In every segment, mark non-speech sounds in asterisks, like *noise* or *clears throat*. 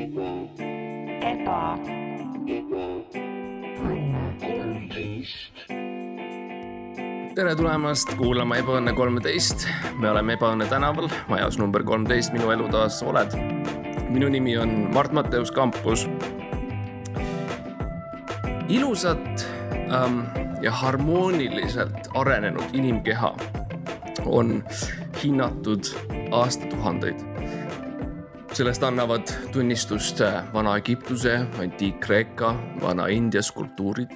eba, tere tulemast kuulama Ebaõnne kolmteist. me oleme Ebaõnne tänaval, majas number kolmteist, minu elutoas oled. minu nimi on Mart Matteus Kampus. ilusat ähm, ja harmooniliselt arenenud inimkeha on hinnatud aastatuhandeid sellest annavad tunnistust äh, Vana-Egiptuse, Antiik-Kreeka, Vana-India skulptuurid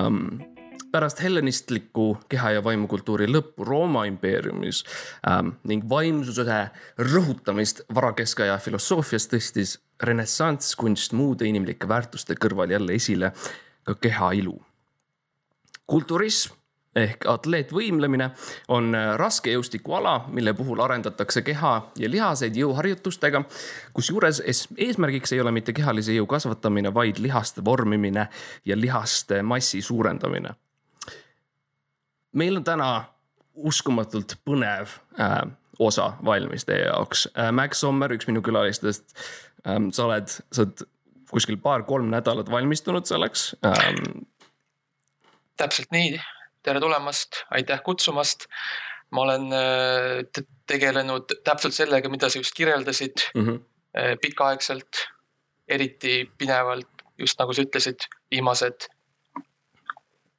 um, pärast hellenistliku keha ja vaimukultuuri lõppu Rooma impeeriumis ähm, ning vaimsuse rõhutamist varakeskaja filosoofias tõstis renessansskunst muude inimlike väärtuste kõrval jälle esile ka keha ilu. kulturism ehk atleetvõimlemine on äh, raskejõustikuala, mille puhul arendatakse keha ja lihaseid jõuharjutustega. kusjuures eesmärgiks ei ole mitte kehalise jõu kasvatamine, vaid lihaste vormimine ja lihaste massi suurendamine meil on täna uskumatult põnev äh, osa valmis teie jaoks äh,. Max Sommer, üks minu külalistest ähm,. sa oled, sa oled kuskil paar-kolm nädalat valmistunud selleks ähm.. täpselt nii, tere tulemast, aitäh kutsumast. ma olen äh, te tegelenud täpselt sellega, mida sa just kirjeldasid mm -hmm. pikaaegselt, eriti pinevalt, just nagu sa ütlesid, viimased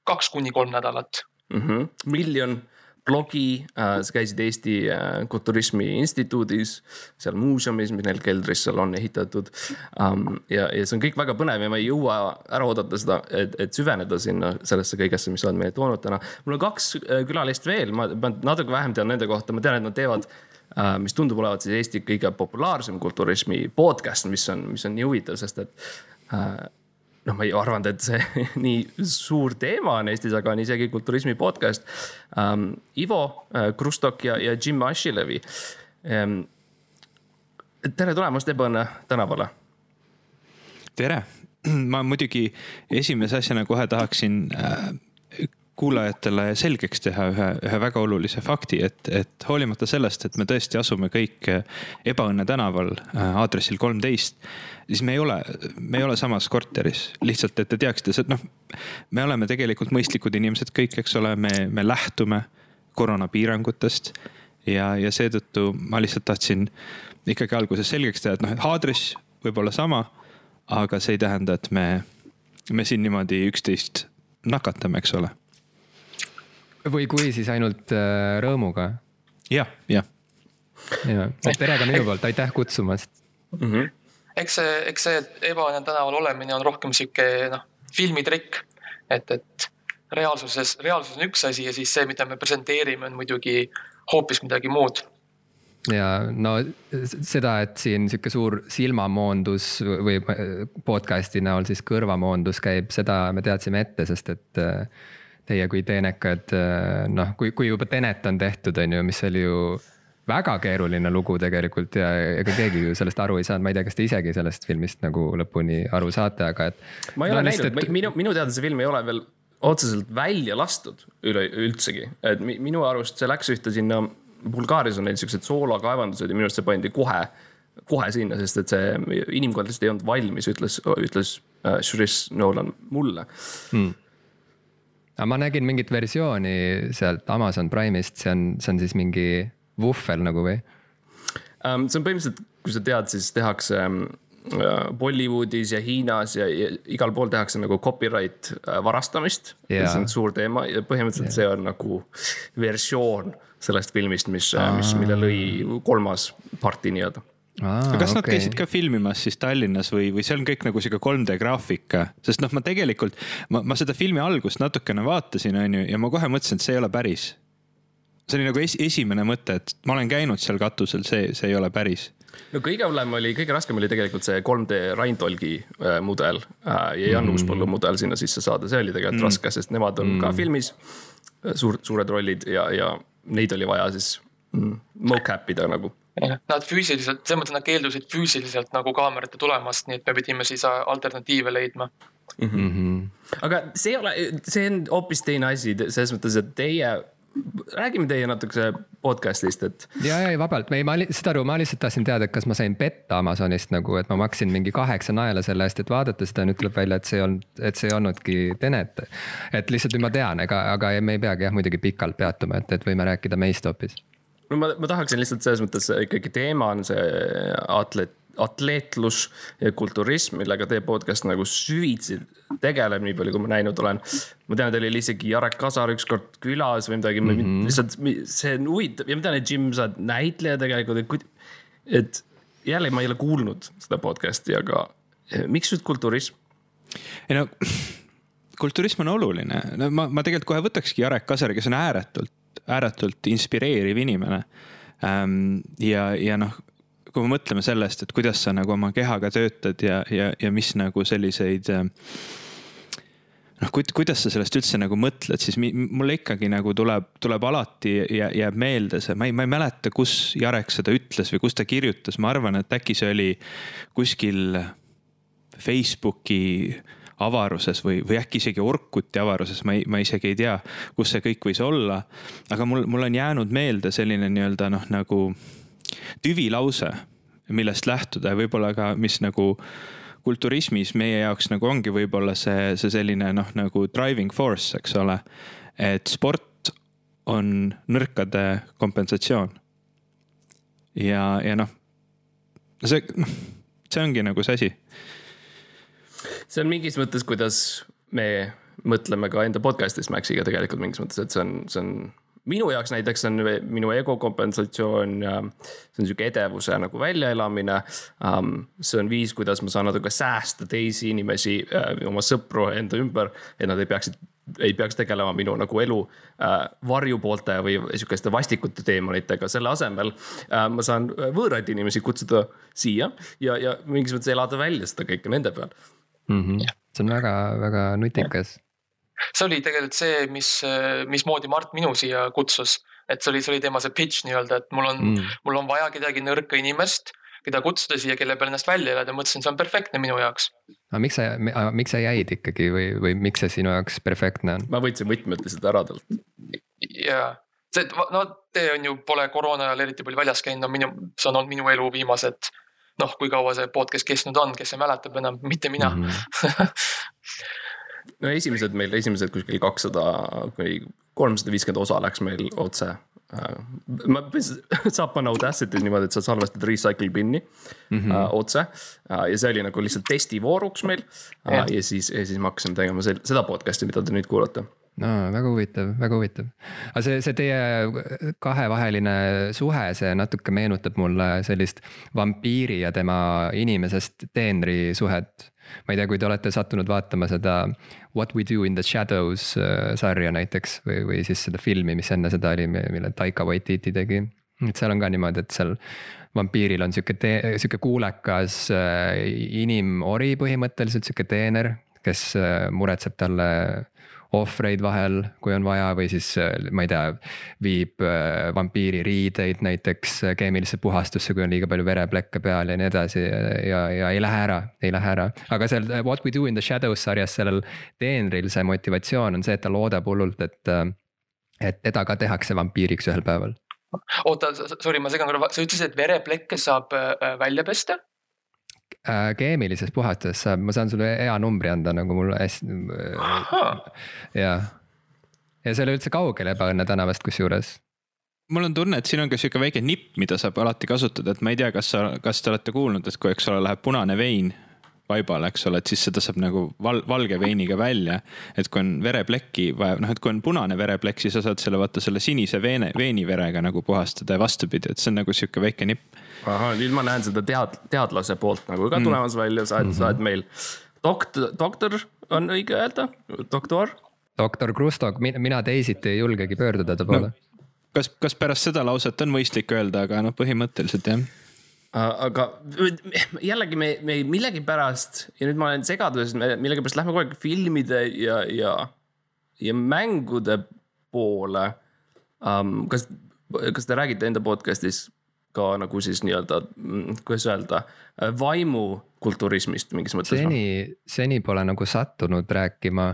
kaks kuni kolm nädalat mm. -hmm. miljon blogi äh,, sa käisid Eesti äh, Kulturismi Instituudis, seal muuseumis, mis neil keldris seal on ehitatud um,. ja, ja see on kõik väga põnev ja ma ei jõua ära oodata seda, et, et süveneda sinna sellesse kõigesse, mis sa oled meile toonud täna. mul on kaks äh, külalist veel, ma, ma natuke vähem tean nende kohta, ma tean, et nad teevad uh,, mis tundub olevat siis Eesti kõige populaarsem kulturismi podcast, mis on, mis on nii huvitav, sest et uh, noh, ma ei arvanud, et see *laughs* nii suur teema on Eestis, aga on isegi kulturismi podcast um,. Ivo uh, Krustok ja, ja Jim Ashilevi um,. tere tulemast Ebaõnne tänavale. tere, *clears throat* ma muidugi esimese asjana kohe tahaksin äh, kuulajatele selgeks teha ühe, ühe väga olulise fakti, et, et hoolimata sellest, et me tõesti asume kõik Ebaõnne tänaval äh, aadressil kolmteist, siis me ei ole, me ei ole samas korteris, lihtsalt, et te teaksite, et noh, me oleme tegelikult mõistlikud inimesed kõik, eks ole, me, me lähtume koroonapiirangutest. Ja, ja seetõttu ma lihtsalt tahtsin ikkagi alguses selgeks teha, et noh, et aadress võib olla sama, aga see ei tähenda, et me, me siin niimoodi üksteist nakatame, eks ole või kui, siis ainult äh, rõõmuga. jah, jah. ja, tere ka minu poolt, aitäh kutsumast mm. -hmm. eks see, eks see ebaõnne tänaval olemine on rohkem sihuke noh, filmitrikk, et, et reaalsuses, reaalsus on üks asi ja siis see, mida me presenteerime, on muidugi hoopis midagi muud ja no seda, et siin sihuke suur silmamoondus või podcast'i näol siis kõrvamoondus käib, seda me teadsime ette, sest et äh, teie kui teenekad, noh, kui, kui juba Tenet on tehtud, on ju, mis oli ju väga keeruline lugu tegelikult ja ega keegi ju sellest aru ei saanud, ma ei tea, kas te isegi sellest filmist nagu lõpuni aru saate, aga et. ma ei no, ole näinud et..., minu, minu teada see film ei ole veel otseselt välja lastud üle, üldsegi, et minu arust see läks ühte sinna. Bulgaarias on neil siuksed soolakaevandused ja minu arust see pandi kohe, kohe sinna, sest et see inimkond lihtsalt ei olnud valmis, ütles, ütles uh, Chris Nolan mulle hmm aga ma nägin mingit versiooni sealt Amazon Prime'ist, see on, see on siis mingi vuhvel nagu või um,? see on põhimõtteliselt, kui sa tead, siis tehakse um, Bollywoodis ja Hiinas ja, ja igal pool tehakse nagu copyright äh, varastamist yeah.. see on suur teema ja põhimõtteliselt yeah. see on nagu versioon sellest filmist, mis, mis, mille lõi kolmas parti nii-öelda Aa, kas okay. nad käisid ka filmimas siis Tallinnas või, või see on kõik nagu sihuke 3D graafika, sest noh, ma tegelikult, ma, ma seda filmi algust natukene vaatasin, on ju, ja ma kohe mõtlesin, et see ei ole päris. see oli nagu es, esimene mõte, et ma olen käinud seal katusel, see, see ei ole päris. no kõige hullem oli, kõige raskem oli tegelikult see 3D Raintolgi äh, mudel äh, ja Jan mm. Uuspõllu mudel sinna sisse saada, see oli tegelikult mm. raske, sest nemad on mm. ka filmis äh, suur, suured rollid ja, ja neid oli vaja siis mm, mocap ida nagu Nad füüsiliselt, selles mõttes nad keeldusid füüsiliselt nagu kaamerate tulemast, nii et me pidime siis äh, alternatiive leidma mm. -hmm. aga see ei ole, see on hoopis teine asi, selles mõttes, et teie räägime teie natukese podcast'ist, et. ja, ja vabalt, ei, ma saad aru, ma lihtsalt tahtsin teada, et kas ma sain petta Amazonist nagu, et ma maksin mingi kaheksa naela selle eest, et vaadata seda, nüüd tuleb välja, et see ei olnud, et see ei olnudki Tenet. et lihtsalt nüüd ma tean, ega, aga me ei peagi jah muidugi pikalt peatuma, et, et võime rääkida meist hoopis. No ma, ma tahaksin lihtsalt selles mõttes ikkagi teema on see atlet atleetlus ja kulturism, millega teie podcast nagu süvitsi tegeleb, nii palju kui ma näinud olen. ma tean, teil oli isegi Jarek Kasar ükskord külas või midagi mm, -hmm. lihtsalt see on huvitav ja ma tean, et Jim, sa oled näitleja tegelikult, et, et jälle ma ei ole kuulnud seda podcast'i, aga eh, miks just kulturism? ei no kulturism on oluline, no ma, ma tegelikult kohe võtakski Jarek Kasari, kes on ääretult, ääretult inspireeriv inimene. Ehm, ja, ja noh kui me mõtleme sellest, et kuidas sa nagu oma kehaga töötad ja, ja, ja mis nagu selliseid äh, noh, kuidas sa sellest üldse nagu mõtled, siis mulle ikkagi nagu tuleb, tuleb alati ja jääb meelde see, ma ei, ma ei mäleta, kus Jarek seda ütles või kus ta kirjutas, ma arvan, et äkki see oli kuskil Facebooki avaruses või, või äkki isegi Orkuti avaruses, ma ei, ma isegi ei tea, kus see kõik võis olla. aga mul, mul on jäänud meelde selline nii-öelda noh, nagu tüvilause, millest lähtuda ja võib-olla ka, mis nagu kulturismis meie jaoks nagu ongi võib-olla see, see selline noh, nagu driving force, eks ole. et sport on nõrkade kompensatsioon. ja, ja noh, see, noh, see ongi nagu see asi. See on mingis mõttes, kuidas me mõtleme ka enda podcast'is Maxiga tegelikult mingis mõttes, et see on, see on minu jaoks näiteks on minu ego kompensatsioon, see on sihuke edevuse nagu väljaelamine. see on viis, kuidas ma saan natuke säästa teisi inimesi, äh, oma sõpru enda ümber, et nad ei peaksid ei peaks tegelema minu nagu elu äh, varjupoolte või sihukeste vastikute teemonitega, selle asemel äh, ma saan võõraid inimesi kutsuda siia ja, ja mingis mõttes elada välja seda kõike nende peal mm. -hmm. see on väga-väga nutikas see oli tegelikult see, mis, mismoodi Mart minu siia kutsus. et see oli, see oli tema see pitch nii-öelda, et mul on mm., mul on vaja kedagi nõrka inimest, keda kutsuda siia, kelle peal ennast välja elada, mõtlesin, see on perfektne minu jaoks. aga miks sa, miks sa jäid ikkagi või, või miks see sinu jaoks perfektne on? ma võtsin võtmed lihtsalt ära talt. jaa, see, no te on ju, pole koroona ajal eriti palju väljas käinud, no minu, see on olnud minu elu viimased noh, kui kaua see podcast kestnud on, kes see mäletab enam, mitte mina mm. -hmm. *laughs* no esimesed meil, esimesed kuskil kakssada kuni kolmsada viiskümmend osa läks meil otse äh, ma, *laughs* saab panna Audacity's niimoodi, et sa salvestad recycle bin'i mm -hmm. uh, otse uh,. ja see oli nagu lihtsalt testivooruks meil uh,. ja siis, ja siis me hakkasime tegema seda podcast'i, mida te nüüd kuulate no väga huvitav, väga huvitav. aga see, see teie kahevaheline suhe, see natuke meenutab mulle sellist vampiiri ja tema inimesest teenri suhet ma ei tea, kui te olete sattunud vaatama seda What we do in the shadows äh, sarja näiteks või, või siis seda filmi, mis enne seda oli, mille Taika Waititi tegi. et seal on ka niimoodi, et seal vampiiril on sihuke, sihuke kuulekas äh, inimori põhimõtteliselt, sihuke teener, kes äh, muretseb talle ohvreid vahel, kui on vaja, või siis ma ei tea, viib äh, vampiiri riideid näiteks äh, keemilisse puhastusse, kui on liiga palju vereplekke peal ja nii edasi ja, ja ei lähe ära, ei lähe ära. aga seal äh, What we do in the shadows sarjas sellel teenril see motivatsioon on see, et ta loodab hullult, et, et teda ka tehakse vampiiriks ühel päeval oota, sorry, ma segan korra, sa ütlesid, et vereplekke saab välja pesta? Äh, keemilises puhastuses saab, ma saan sulle hea numbri anda nagu mul hästi. jah, ja see ei ole üldse kaugel Ebaõnne tänavast kusjuures mul on tunne, et siin on ka sihuke väike nipp, mida saab alati kasutada, et ma ei tea, kas sa, kas te olete kuulnud, et kui, eks ole, läheb punane vein vaibale, eks ole, et siis seda saab nagu val, valge veiniga välja. et kui on vereplekki vaja, noh, et kui on punane vereplekk, siis sa saad selle vaata selle sinise veene, veeniverega nagu puhastada ja vastupidi, et see on nagu sihuke väike nipp ahah, nüüd ma näen seda tead-, teadlase poolt nagu ka mm. tulemas välja, sa oled mm, -hmm. sa oled meil doktor, doktor on õige öelda, doktor? doktor Krustok, mina teisiti ei julgegi pöörduda ta poole no,. kas, kas pärast seda lauset on mõistlik öelda, aga noh, põhimõtteliselt jah aga jällegi me, me millegipärast ja nüüd ma olen segaduses, me millegipärast lähme kogu aeg filmide ja, ja, ja mängude poole um,. kas, kas te räägite enda podcast'is ka nagu siis nii-öelda, mm, kuidas öelda, vaimukulturismist mingis mõttes? seni, seni pole nagu sattunud rääkima.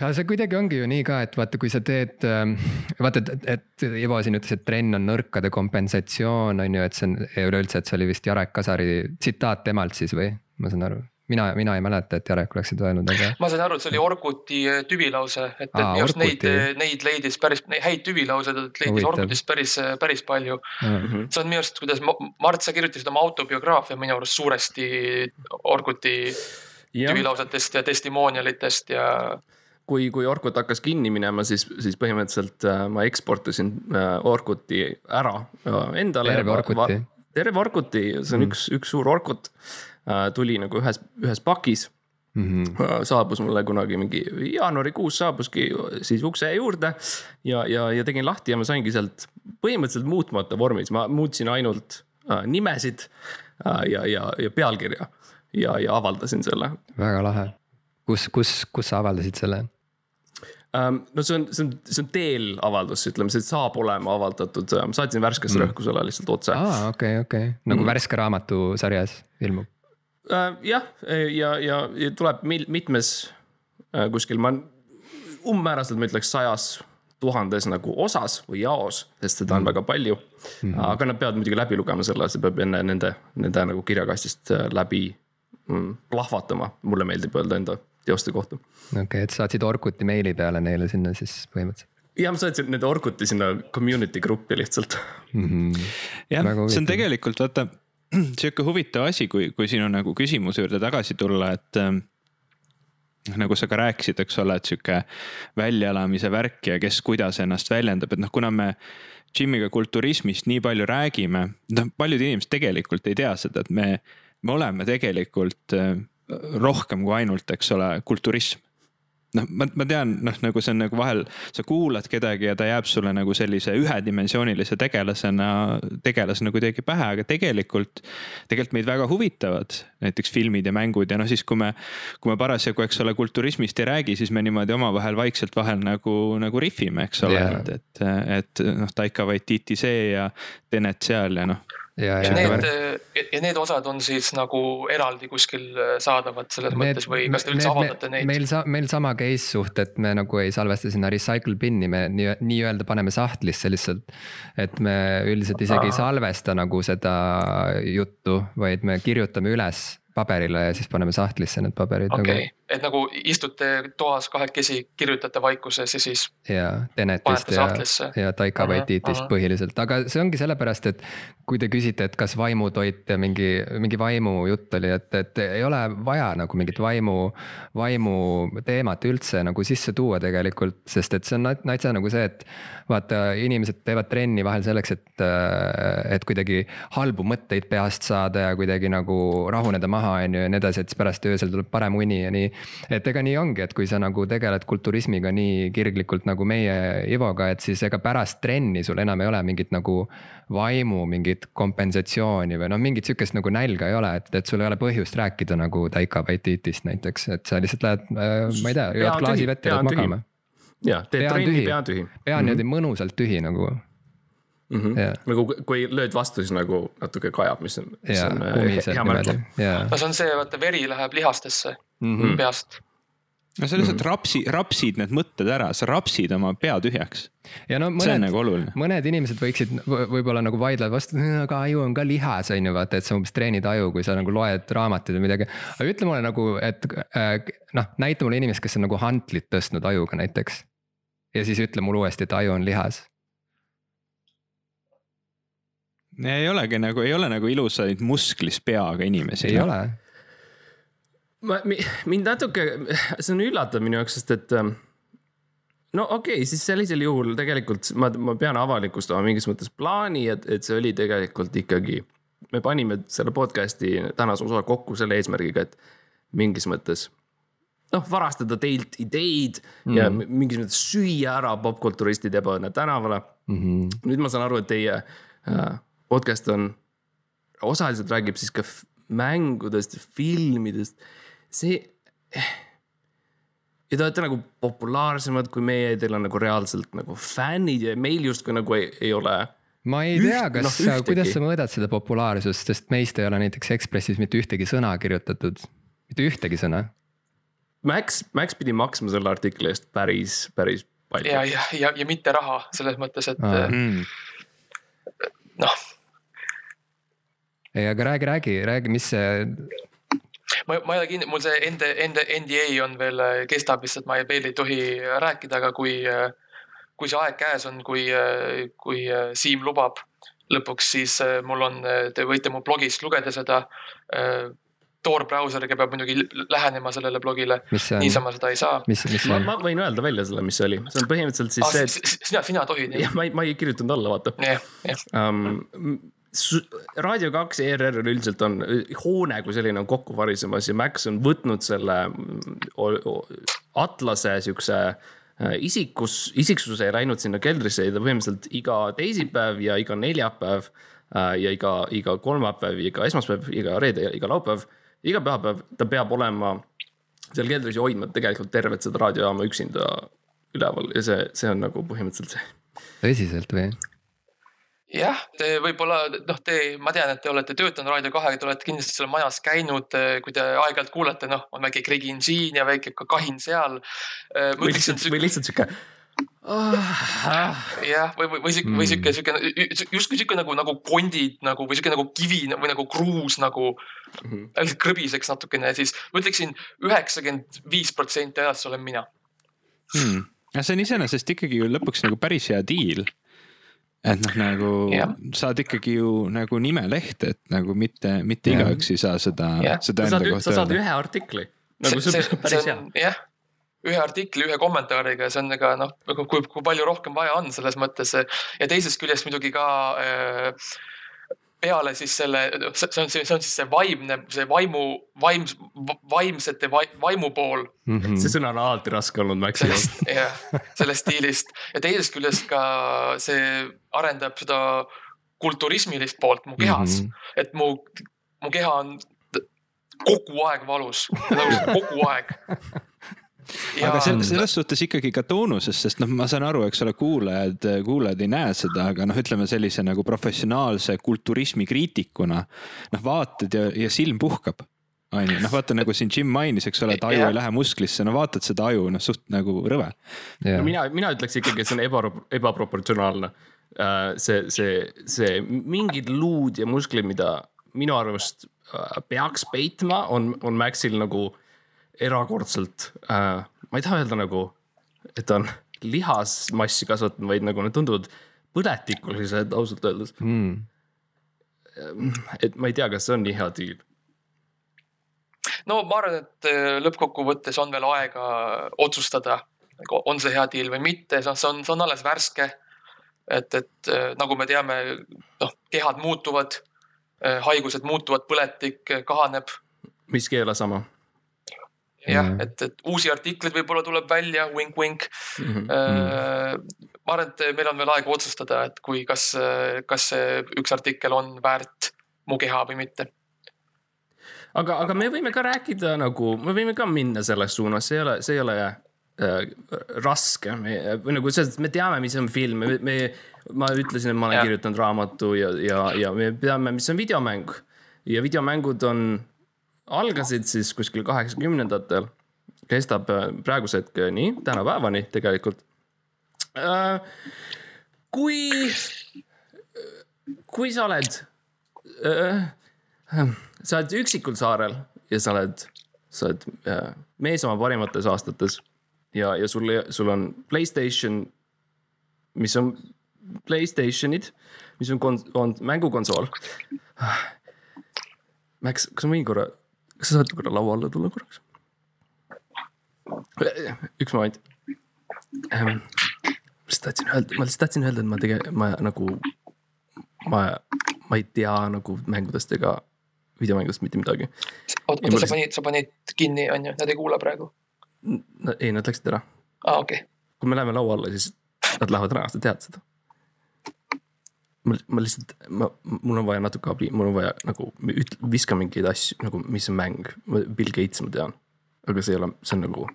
Ja see kuidagi ongi ju nii ka, et vaata, kui sa teed, ähm, vaata, et, et Ivo siin ütles, et trenn on nõrkade kompensatsioon, on ju, et see on üleüldse, et see oli vist Jarek Kasari tsitaat temalt siis või, ma saan aru mina, mina ei mäleta, et Jarek oleks seda öelnud, aga. ma sain aru, et see oli Orkuti äh, tüvilause, et, et minu arust neid, äh, neid leidis päris, häid tüvilauseid leidis Huvitav. Orkutist päris, äh, päris palju mm. -hmm. see on minu arust, kuidas Mart, sa kirjutasid oma autobiograafia minu arust suuresti Orkuti tüvilausetest ja testimonialitest ja kui, kui Orkut hakkas kinni minema, siis, siis põhimõtteliselt äh, ma eksportisin äh, Orkuti ära äh, endale. terve Orkuti. terve Orkuti, see on mm. üks, üks suur Orkut tuli nagu ühes, ühes pakis mm. -hmm. saabus mulle kunagi mingi jaanuarikuus saabuski siis ukse juurde ja, ja, ja tegin lahti ja ma saingi sealt põhimõtteliselt muutmata vormis, ma muutsin ainult äh, nimesid äh, ja, ja, ja pealkirja ja, ja avaldasin selle. väga lahe, kus, kus, kus sa avaldasid selle? Ähm, no see on, see on, see on teel avaldus, ütleme, see saab olema avaldatud, ma ähm, saatsin värskesse mm. rõhkusele lihtsalt otse. aa, okei okay,, okei okay., nagu mm. värske raamatu sarjas ilmub äh,. jah, ja, ja, ja tuleb mitmes äh, kuskil, ma umbmääraselt ma ütleks sajas tuhandes nagu osas või jaos, sest seda on mm. väga palju mm. -hmm. aga nad peavad muidugi läbi lugema selle, see peab enne nende, nende nagu kirjakastist äh, läbi mm, plahvatama, mulle meeldib öelda enda teoste kohta. okei okay,, et saatsid Orkuti meili peale neile sinna siis põhimõtteliselt? jah, ma saatsin nende Orkuti sinna community gruppi lihtsalt mm. -hmm. jah, see on tegelikult vaata sihuke huvitav asi, kui, kui sinu nagu küsimuse juurde tagasi tulla, et äh, nagu sa ka rääkisid, eks ole, et sihuke väljaelamise värk ja kes kuidas ennast väljendab, et noh, kuna me Jimiga kulturismist nii palju räägime, noh, paljud inimesed tegelikult ei tea seda, et me, me oleme tegelikult äh, rohkem kui ainult, eks ole, kulturism noh, ma, ma tean, noh, nagu see on nagu vahel, sa kuulad kedagi ja ta jääb sulle nagu sellise ühedimensioonilise tegelasena, tegelasena kuidagi pähe, aga tegelikult. tegelikult meid väga huvitavad näiteks filmid ja mängud ja noh, siis kui me, kui me parasjagu, eks ole, kulturismist ei räägi, siis me niimoodi omavahel vaikselt vahel nagu, nagu rihvime, eks ole yeah., et, et, et noh, Taika Waititi see ja Tenet seal ja noh ja, ja need, ja need osad on siis nagu eraldi kuskil äh, saadavad selles need, mõttes või kas te üldse avaldate neid? meil sa-, meil sama case suht, et me nagu ei salvesta sinna recycle bin'i, me nii, nii-öelda paneme sahtlisse lihtsalt. et me üldiselt isegi Aa. ei salvesta nagu seda juttu, vaid me kirjutame üles paberile ja siis paneme sahtlisse need paberid okay. nagu et nagu istute toas kahekesi, kirjutate vaikuses ja siis. ja Tenetist ja, ja Taika Waititist põhiliselt, aga see ongi sellepärast, et kui te küsite, et kas vaimutoit ja mingi, mingi vaimujutt oli, et, et ei ole vaja nagu mingit vaimu, vaimu teemat üldse nagu sisse tuua tegelikult, sest et see on natsa nagu see, et vaata, inimesed teevad trenni vahel selleks, et, et kuidagi halbu mõtteid peast saada ja kuidagi nagu rahuneda maha, on ju, ja nii edasi, et siis pärast öösel tuleb parem uni ja nii et ega nii ongi, et kui sa nagu tegeled kulturismiga nii kirglikult nagu meie Ivoga, et siis ega pärast trenni sul enam ei ole mingit nagu vaimu mingit kompensatsiooni või noh, mingit sihukest nagu nälga ei ole, et, et sul ei ole põhjust rääkida nagu Taika Waititist näiteks, et sa lihtsalt lähed äh,, ma ei tea, jood klaasi vett ja lähed magama. ja, teed trenni, pea on tühi. pea on niimoodi mm -hmm. mõnusalt tühi nagu Mm -hmm. Nagu kui lööd vastu, siis nagu natuke kajab, mis on, mis yeah, on äh, hea märk. no see on see, vaata veri läheb lihastesse mm -hmm. peast no sa lihtsalt mm -hmm. rapsi, rapsid need mõtted ära, sa rapsid oma pea tühjaks. ja no mõned, nagu mõned inimesed võiksid võib-olla nagu vaidlevad vastu, aga aju on ka lihas, on ju, vaata, et sa umbes treenid aju, kui sa nagu loed raamatuid või midagi. aga ütle mulle nagu, et äh, noh, näita mulle inimest, kes on nagu hantlit tõstnud ajuga näiteks. ja siis ütle mulle uuesti, et aju on lihas ei olegi nagu, ei ole nagu ilusaid musklis peaga inimesi. ei ole ma, mind natuke, see on üllatav minu jaoks, sest et ähm, no okei okay,, siis sellisel juhul tegelikult ma, ma pean avalikustama mingis mõttes plaani, et, et see oli tegelikult ikkagi. me panime selle podcast'i tänase osa kokku selle eesmärgiga, et mingis mõttes noh, varastada teilt ideid mm ja mhm. mingis mõttes süüa ära popkulturistid ebaõnne tänavale mm. -hmm. nüüd ma saan aru, et teie äh, podcast on, osaliselt räägib siis ka mängudest ja filmidest see. ja te olete nagu populaarsemad kui meie, teil on nagu reaalselt nagu fännid ja meil justkui nagu ei, ei ole ma ei tea, kas no,, kuidas sa mõõdad seda populaarsust, sest meist ei ole näiteks Ekspressis mitte ühtegi sõna kirjutatud, mitte ühtegi sõna. Max, Max pidi maksma selle artikli eest päris, päris palju. ja, ja, ja, ja mitte raha selles mõttes, et ah. noh. Ei, aga räägi, räägi, räägi, mis see. ma, ma ei ole kindel, mul see enda, enda NDA on veel, kestab lihtsalt, ma veel ei tohi rääkida, aga kui, kui see aeg käes on, kui, kui Siim lubab lõpuks, siis mul on, te võite mu blogist lugeda seda Tor brauseriga peab muidugi lähenema sellele blogile, niisama seda ei saa. ma, ma võin öelda välja selle, mis see oli, see on põhimõtteliselt siis ah, see, et. sina, sina tohid. jah, ma ei, ma ei kirjutanud alla, vaata. jah, jah. Um, raadio kaks ERR üldiselt on, hoone kui selline on kokku varisemas ja Max on võtnud selle Atlase siukse äh, isikus, isiksuse ja läinud sinna keldrisse ja ta põhimõtteliselt iga teisipäev ja iga neljapäev äh, ja iga, iga kolmapäev, iga esmaspäev, iga reede ja iga laupäev iga pühapäev ta peab olema seal keldris ja hoidma tegelikult tervet seda raadiojaama üksinda üleval ja see, see on nagu põhimõtteliselt see. tõsiselt või? Jah, te võib-olla noh, te, ma tean, et te olete töötanud Raadio kahega, te olete kindlasti seal majas käinud, kui te aeg-ajalt kuulete, noh, on väike Gregin siin ja väike kahin seal. või lihtsalt, või lihtsalt sihuke Ah. jah, või, või, või sihuke, või sihuke, sihuke justkui sihuke nagu, nagu kondid nagu või sihuke nagu kivi või nagu kruus nagu mm -hmm. krõbiseks natukene, siis ma ütleksin üheksakümmend viis protsenti ajast olen mina hmm.. ja see on iseenesest ikkagi ju lõpuks nagu päris hea diil. Et noh, nagu ja. saad ikkagi ju nagu nimeleht, et nagu mitte, mitte igaüks ei saa seda, seda enda kohta öelda. sa saad ühe artikli. nagu see, see, see on päris hea. jah ühe artikli, ühe kommentaariga, see on ega noh, kui, kui palju rohkem vaja on selles mõttes. ja teisest küljest muidugi ka äh, peale siis selle, see on, see on siis see vaimne, see vaimu, vaim, vaimsete vaimu pool mm. -hmm. see sõna on alati raske olnud Maxi jaoks. jah, sellest stiilist ja teisest küljest ka see arendab seda kulturismilist poolt mu kehas mm, -hmm. et mu, mu keha on kogu aeg valus, kogu aeg. Aga selles, selles suhtes ikkagi ka toonuses, sest noh, ma saan aru, eks ole, kuulajad, kuulajad ei näe seda, aga noh, ütleme sellise nagu professionaalse kulturismi kriitikuna. noh, vaatad ja, ja silm puhkab on ju, noh vaata nagu siin Jim mainis, eks ole, et aju ja. ei lähe musklisse, no vaatad seda aju, noh suht nagu rõve. No, mina, mina ütleks ikkagi, et see on eba, ebaproportsionaalne. Äh, see, see, see mingid luud ja musklid, mida minu arust äh, peaks peitma, on, on Maxil nagu erakordselt äh,, ma ei taha öelda nagu, et on lihasmassi kasvatanud, vaid nagu need tunduvad põletikulised ausalt öeldes mm.. et ma ei tea, kas see on nii hea diil. no ma arvan, et äh, lõppkokkuvõttes on veel aega otsustada, on see hea diil või mitte, see on, see on alles värske. et, et äh, nagu me teame, noh, kehad muutuvad, äh, haigused muutuvad, põletik kahaneb. mis keela sama jah et, et uusi artikleid võib-olla tuleb välja, vink-vink mm. -hmm. ma arvan, et meil on veel aega otsustada, et kui, kas, kas see üks artikkel on väärt mu keha või mitte. aga, aga me võime ka rääkida nagu, me võime ka minna selles suunas, see ei ole, see ei ole äh, raske, või nagu selles, me teame, mis on film, me, me, ma ütlesin, et ma olen ja. kirjutanud raamatu ja, ja, ja me teame, mis on videomäng ja videomängud on algasid siis kuskil kaheksakümnendatel, kestab äh, praeguse hetkeni, tänapäevani tegelikult. Äh, kui, kui sa oled, äh, sa oled üksikul saarel ja sa oled, sa oled mees oma parimates aastates ja, ja sul, sul on Playstation, mis on Playstationid, mis on on mängukonsool. Max, kas ma võin korra kas sa saad korra laua alla tulla korraks? üks moment ähm,. ma lihtsalt tahtsin öelda, ma lihtsalt tahtsin öelda, et ma tege-, ma nagu, ma, ma ei tea nagu mängudest ega videomängudest mitte midagi. oota, oota, sa panid, sa panid kinni, on ju, nad ei kuula praegu? ei, nad läksid ära. aa, okei okay.. kui me läheme laua alla, siis nad lähevad ära, sa tead seda ma, ma lihtsalt, ma, mul on vaja natuke abi, mul on vaja nagu üt-, viska mingeid asju nagu, mis on mäng, Bill Gates ma tean. aga see ei ole, see on nagu.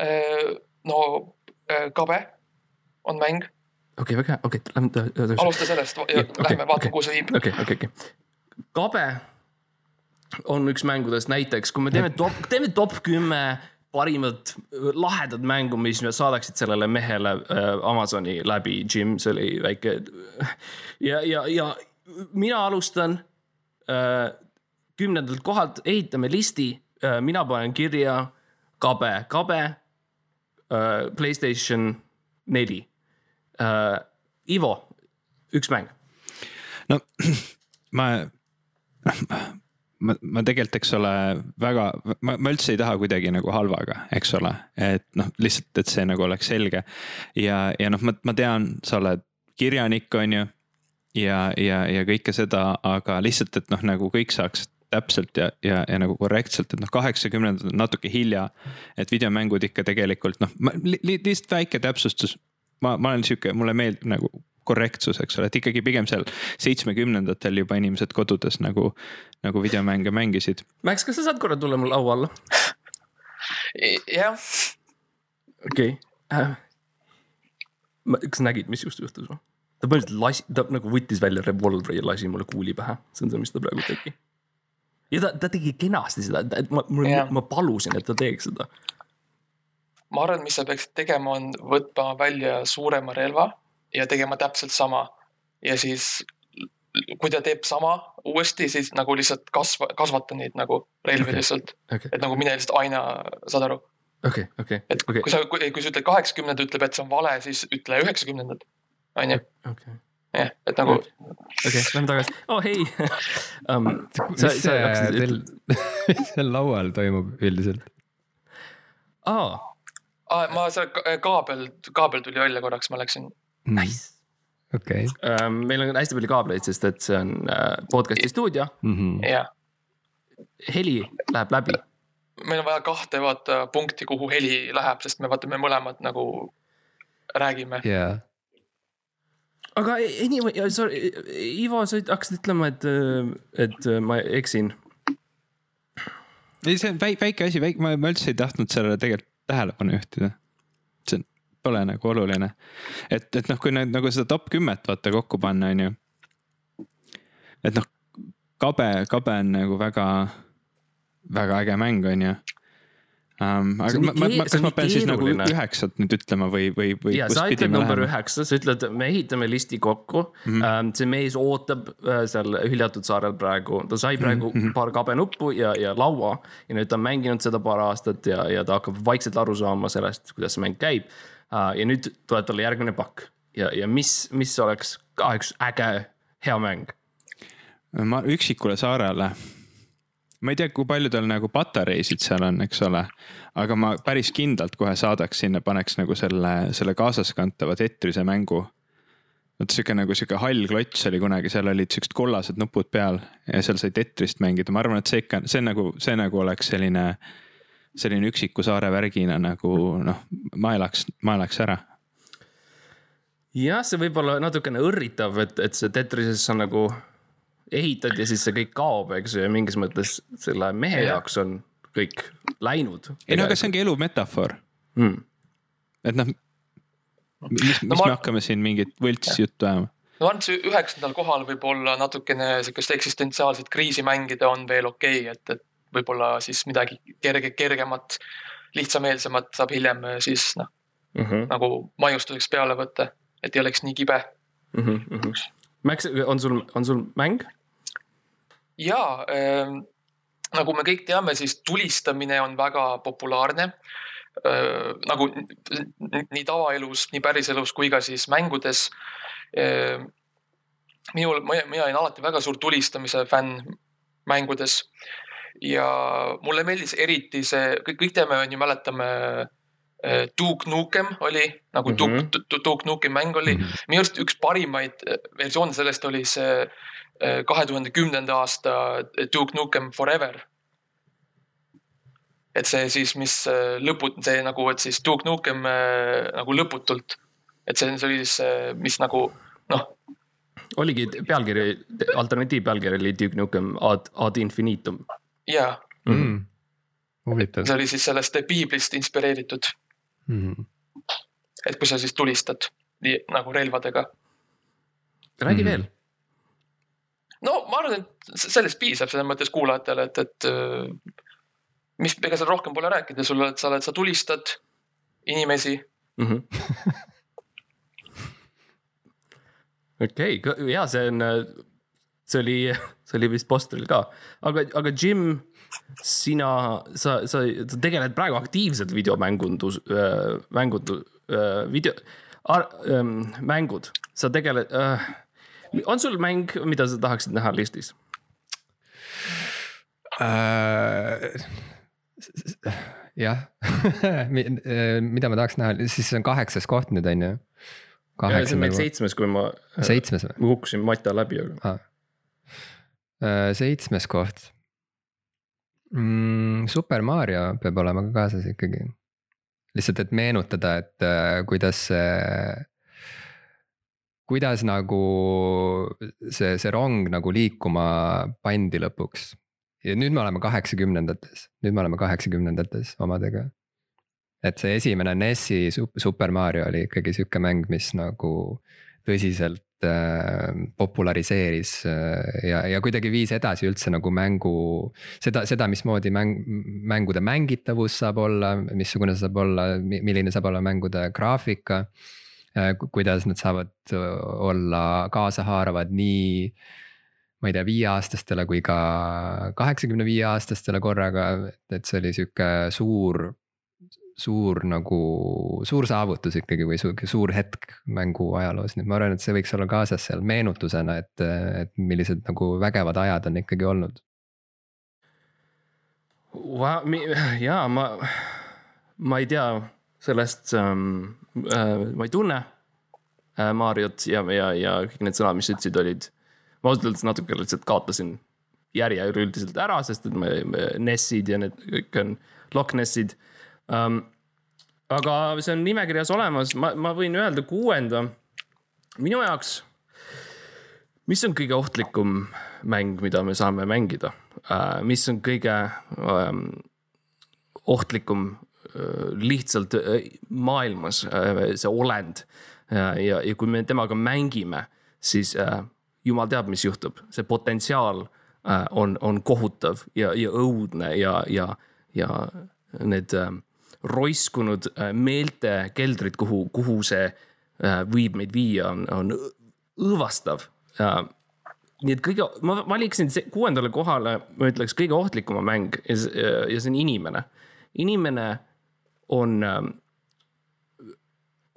Äh, no äh, Kabe on mäng. okei okay,, väga hea, okei okay,, lähme. alusta sellest ja, lähme okay, vaatame okay,, kuhu see viib. okei okay,, okei okay,, okei. Kabe on üks mängudest näiteks, kui me teeme top, teeme top kümme parimad lahedad mängu, mis saadaksid sellele mehele äh, Amazoni läbi, Jim, see oli väike. ja, ja, ja mina alustan äh, kümnendalt kohalt, ehitame listi äh,, mina panen kirja kabe, kabe äh,, Playstation neli äh,. Ivo, üks mäng. no *clears throat* ma ma, ma tegelikult, eks ole, väga, ma, ma üldse ei taha kuidagi nagu halvaga, eks ole, et noh, lihtsalt, et see nagu oleks selge. ja, ja noh, ma, ma tean, sa oled kirjanik, on ju. ja, ja, ja kõike seda, aga lihtsalt, et noh, nagu kõik saaks täpselt ja, ja, ja nagu korrektselt, et noh, kaheksakümnendad on natuke hilja. et videomängud ikka tegelikult noh li,, lihtsalt väike täpsustus. ma, ma olen sihuke, mulle meeldib nagu korrektsus, eks ole, et ikkagi pigem seal seitsmekümnendatel juba inimesed kodudes nagu, nagu videomänge mängisid. Max, kas sa saad korra tulla mul laua alla? jah. okei okay. äh,. kas sa nägid, mis just juhtus või? ta põhimõtteliselt lasi, ta nagu võttis välja revolvri ja lasi mulle kuuli pähe, see on see, mis ta praegu tegi. ja ta, ta tegi kenasti seda, et ma, ma, ma palusin, et ta teeks seda. ma arvan, mis sa peaksid tegema, on võtma välja suurema relva ja tegema täpselt sama. ja siis kui ta teeb sama uuesti, siis nagu lihtsalt kasva, kasvata neid nagu relvi okay. lihtsalt okay.. et nagu mine lihtsalt aina, saad aru? okei okei et okay. kui sa, kui, kui sa ütled kaheksakümnendad, ütleb, et see on vale, siis ütle üheksakümnendad, on ju. jah, et nagu. okei okay,, lähme tagasi, oh hei *laughs* um,. mis sa, sa teil seal laual toimub üldiselt? aa ah,. ma seal kaabel, kaabel tuli välja korraks, ma läksin Nice. okei okay. um,. meil on hästi palju kaableid, sest et see on uh, podcast'i stuudio mm. -hmm. jah. heli läheb läbi. meil on vaja kahte vaata punkti, kuhu heli läheb, sest me vaata, me mõlemad nagu räägime yeah.. aga anyway, sorry, Ivo, sa hakkasid ütlema, et, et ma eksin. ei, see on väike asi, väike, ma, ma üldse ei tahtnud sellele tegelikult tähelepanu juhtida pole nagu oluline. et, et noh, kui nüüd nagu seda top kümmet vaata kokku panna, on ju. et noh, kabe, kabe on nagu väga, väga äge mäng, on ju um,. aga ma, ma, ma, kas ma pean siis nagu üheksat nüüd ütlema või, või, või? ja sa ütled number üheksa, sa ütled, me ehitame listi kokku mm. -hmm. Um, see mees ootab uh, seal hüljatud saarel praegu, ta sai praegu mm -hmm. paar kabenuppu ja, ja laua. ja nüüd ta on mänginud seda paar aastat ja, ja ta hakkab vaikselt aru saama sellest, kuidas see mäng käib ja nüüd tuleb talle järgmine pakk ja, ja mis, mis oleks ka üks äge, hea mäng? ma üksikule saarele, ma ei tea, kui palju tal nagu patareisid seal on, eks ole. aga ma päris kindlalt kohe saadaks sinna, paneks nagu selle, selle kaasaskantava Tetrise mängu. vot sihuke nagu sihuke hall klots oli kunagi, seal olid siuksed kollased nupud peal ja seal sai Tetrist mängida, ma arvan, et see ikka, see nagu, see nagu oleks selline selline üksiku saare värgina nagu noh, ma elaks, ma elaks ära. jah, see võib olla natukene õrritav, et, et see Tetrises sa nagu ehitad ja siis see kõik kaob, eks ju, ja mingis mõttes selle mehe ja. jaoks on kõik läinud. ei no aga see ongi elu metafoor hmm.. et noh, mis, mis no, ma... me hakkame siin mingit võltsjuttu ajama no et see üheksandal kohal võib olla natukene sihukest eksistentsiaalset kriisi mängida on veel okei okay,, et, et võib-olla siis midagi kerge, kergemat, lihtsameelsemat saab hiljem äh, siis noh mm -hmm. nagu maiustuseks peale võtta, et ei oleks nii kibe mm. -hmm. Max, on sul, on sul mäng? ja äh, nagu me kõik teame, siis tulistamine on väga populaarne äh,. nagu nii tavaelus, nii päriselus kui ka siis mängudes äh,. minul, mina olin alati väga suur tulistamise fänn mängudes ja mulle meeldis eriti see, kõik, teame, on ju, mäletame äh, Duke Nukem oli nagu mm -hmm. Duke, Duke Nukem mäng oli mm -hmm. minu arust üks parimaid äh, versioone sellest oli see äh, kahe tuhande kümnenda aasta Duke Nukem Forever. et see siis, mis lõput-, see nagu, et siis Duke Nukem nagu lõputult. et see, see oli siis, mis nagu noh. oligi pealkiri, alternatiivpealkiri oli Duke Nukem ad, ad infinitum jaa mm. -hmm. huvitav. see oli siis sellest piiblist inspireeritud mm. et kui sa siis tulistad nii nagu relvadega. räägi mm veel. no ma arvan, et sellest piisab selles mõttes kuulajatele, et, et mis, ega seal rohkem pole rääkida, sul oled, sa oled, sa tulistad inimesi mm. -hmm. *laughs* okei okay,, ja see on, see oli, *laughs* see oli vist postril ka, aga, aga Jim, sina, sa, sa, tegeled praegu aktiivselt videomängundus äh,, mängundus äh,, video äh,, mängud, sa tegeled äh,. on sul mäng, mida sa tahaksid näha listis äh,? jah *laughs* mida ma tahaks näha, siis see on kaheksas koht nüüd on ju. see on meil seitsmes, kui ma. seitsmes või? ma kukkusin Mata läbi, aga ah.. Seitsmes koht mm,. Super Mario peab olema ka kaasas ikkagi. lihtsalt, et meenutada, et äh, kuidas see kuidas nagu see, see rong nagu liikuma pandi lõpuks ja nüüd me oleme kaheksakümnendates, nüüd me oleme kaheksakümnendates omadega. Et see esimene NES-i Super Mario oli ikkagi sihuke mäng, mis nagu tõsiselt äh, populariseeris äh, ja, ja kuidagi viis edasi üldse nagu mängu. seda, seda, mismoodi mäng, mängude mängitavus saab olla, missugune saab olla, milline saab olla mängude graafika äh,. kuidas nad saavad olla kaasahaaravad nii ma ei tea, viieaastastele kui ka kaheksakümne viie aastastele korraga, et see oli sihuke suur suur nagu, suur saavutus ikkagi või sihuke suur hetk mängu ajaloos, nii et ma arvan, et see võiks olla kaasas seal meenutusena, et, et millised nagu vägevad ajad on ikkagi olnud. jaa, ma, ma ei tea sellest ähm,, äh, ma ei tunne äh, Mariot ja, ja, ja kõik need sõnad, mis sa ütlesid, olid ma ausalt öeldes natuke lihtsalt kaotasin järje üleüldiselt ära, sest et me, me NES-id ja need kõik on Loch Nessid um,. Aga see on nimekirjas olemas, ma, ma võin öelda kuuenda. minu jaoks, mis on kõige ohtlikum mäng, mida me saame mängida? Uh,, mis on kõige um, ohtlikum uh, lihtsalt uh, maailmas see olend? Ja, ja kui me temaga mängime, siis jumal teab, mis juhtub, see potentsiaal äh, on, on kohutav ja, ja õudne ja, ja, ja need äh, roiskunud äh, meeltekeldrid, kuhu, kuhu see äh, võib meid viia, on, on õõvastav äh,. nii et kõige, ma valiksin kuuendale kohale, ma ütleks kõige ohtlikuma mäng ja, ja see on inimene. inimene on äh,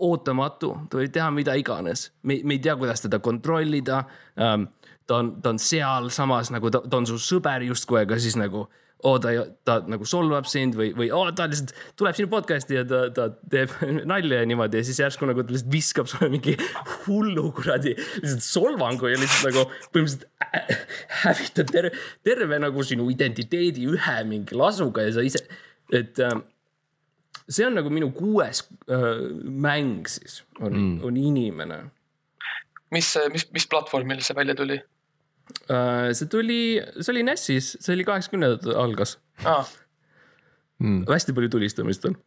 ootamatu, ta võib teha mida iganes, me, me ei tea, kuidas teda kontrollida ähm,. ta on, ta on sealsamas nagu ta, ta on su sõber justkui, aga siis nagu oo ta, ta nagu solvab sind või, või oo ta lihtsalt tuleb sinu podcast'i ja ta, ta teeb *laughs* nalja ja niimoodi ja siis järsku nagu ta lihtsalt viskab sulle mingi hullu kuradi lihtsalt solvangu ja lihtsalt nagu põhimõtteliselt hävitab terve, terve nagu sinu identiteedi ühe mingi lasuga ja sa ise, et ähm, see on nagu minu kuues äh, mäng siis, on mm., on inimene. mis, mis, mis platvormil see välja tuli? See tuli, see oli NES-is, see oli kaheksakümnendatel algas ah.. Mm. hästi palju tulistamist on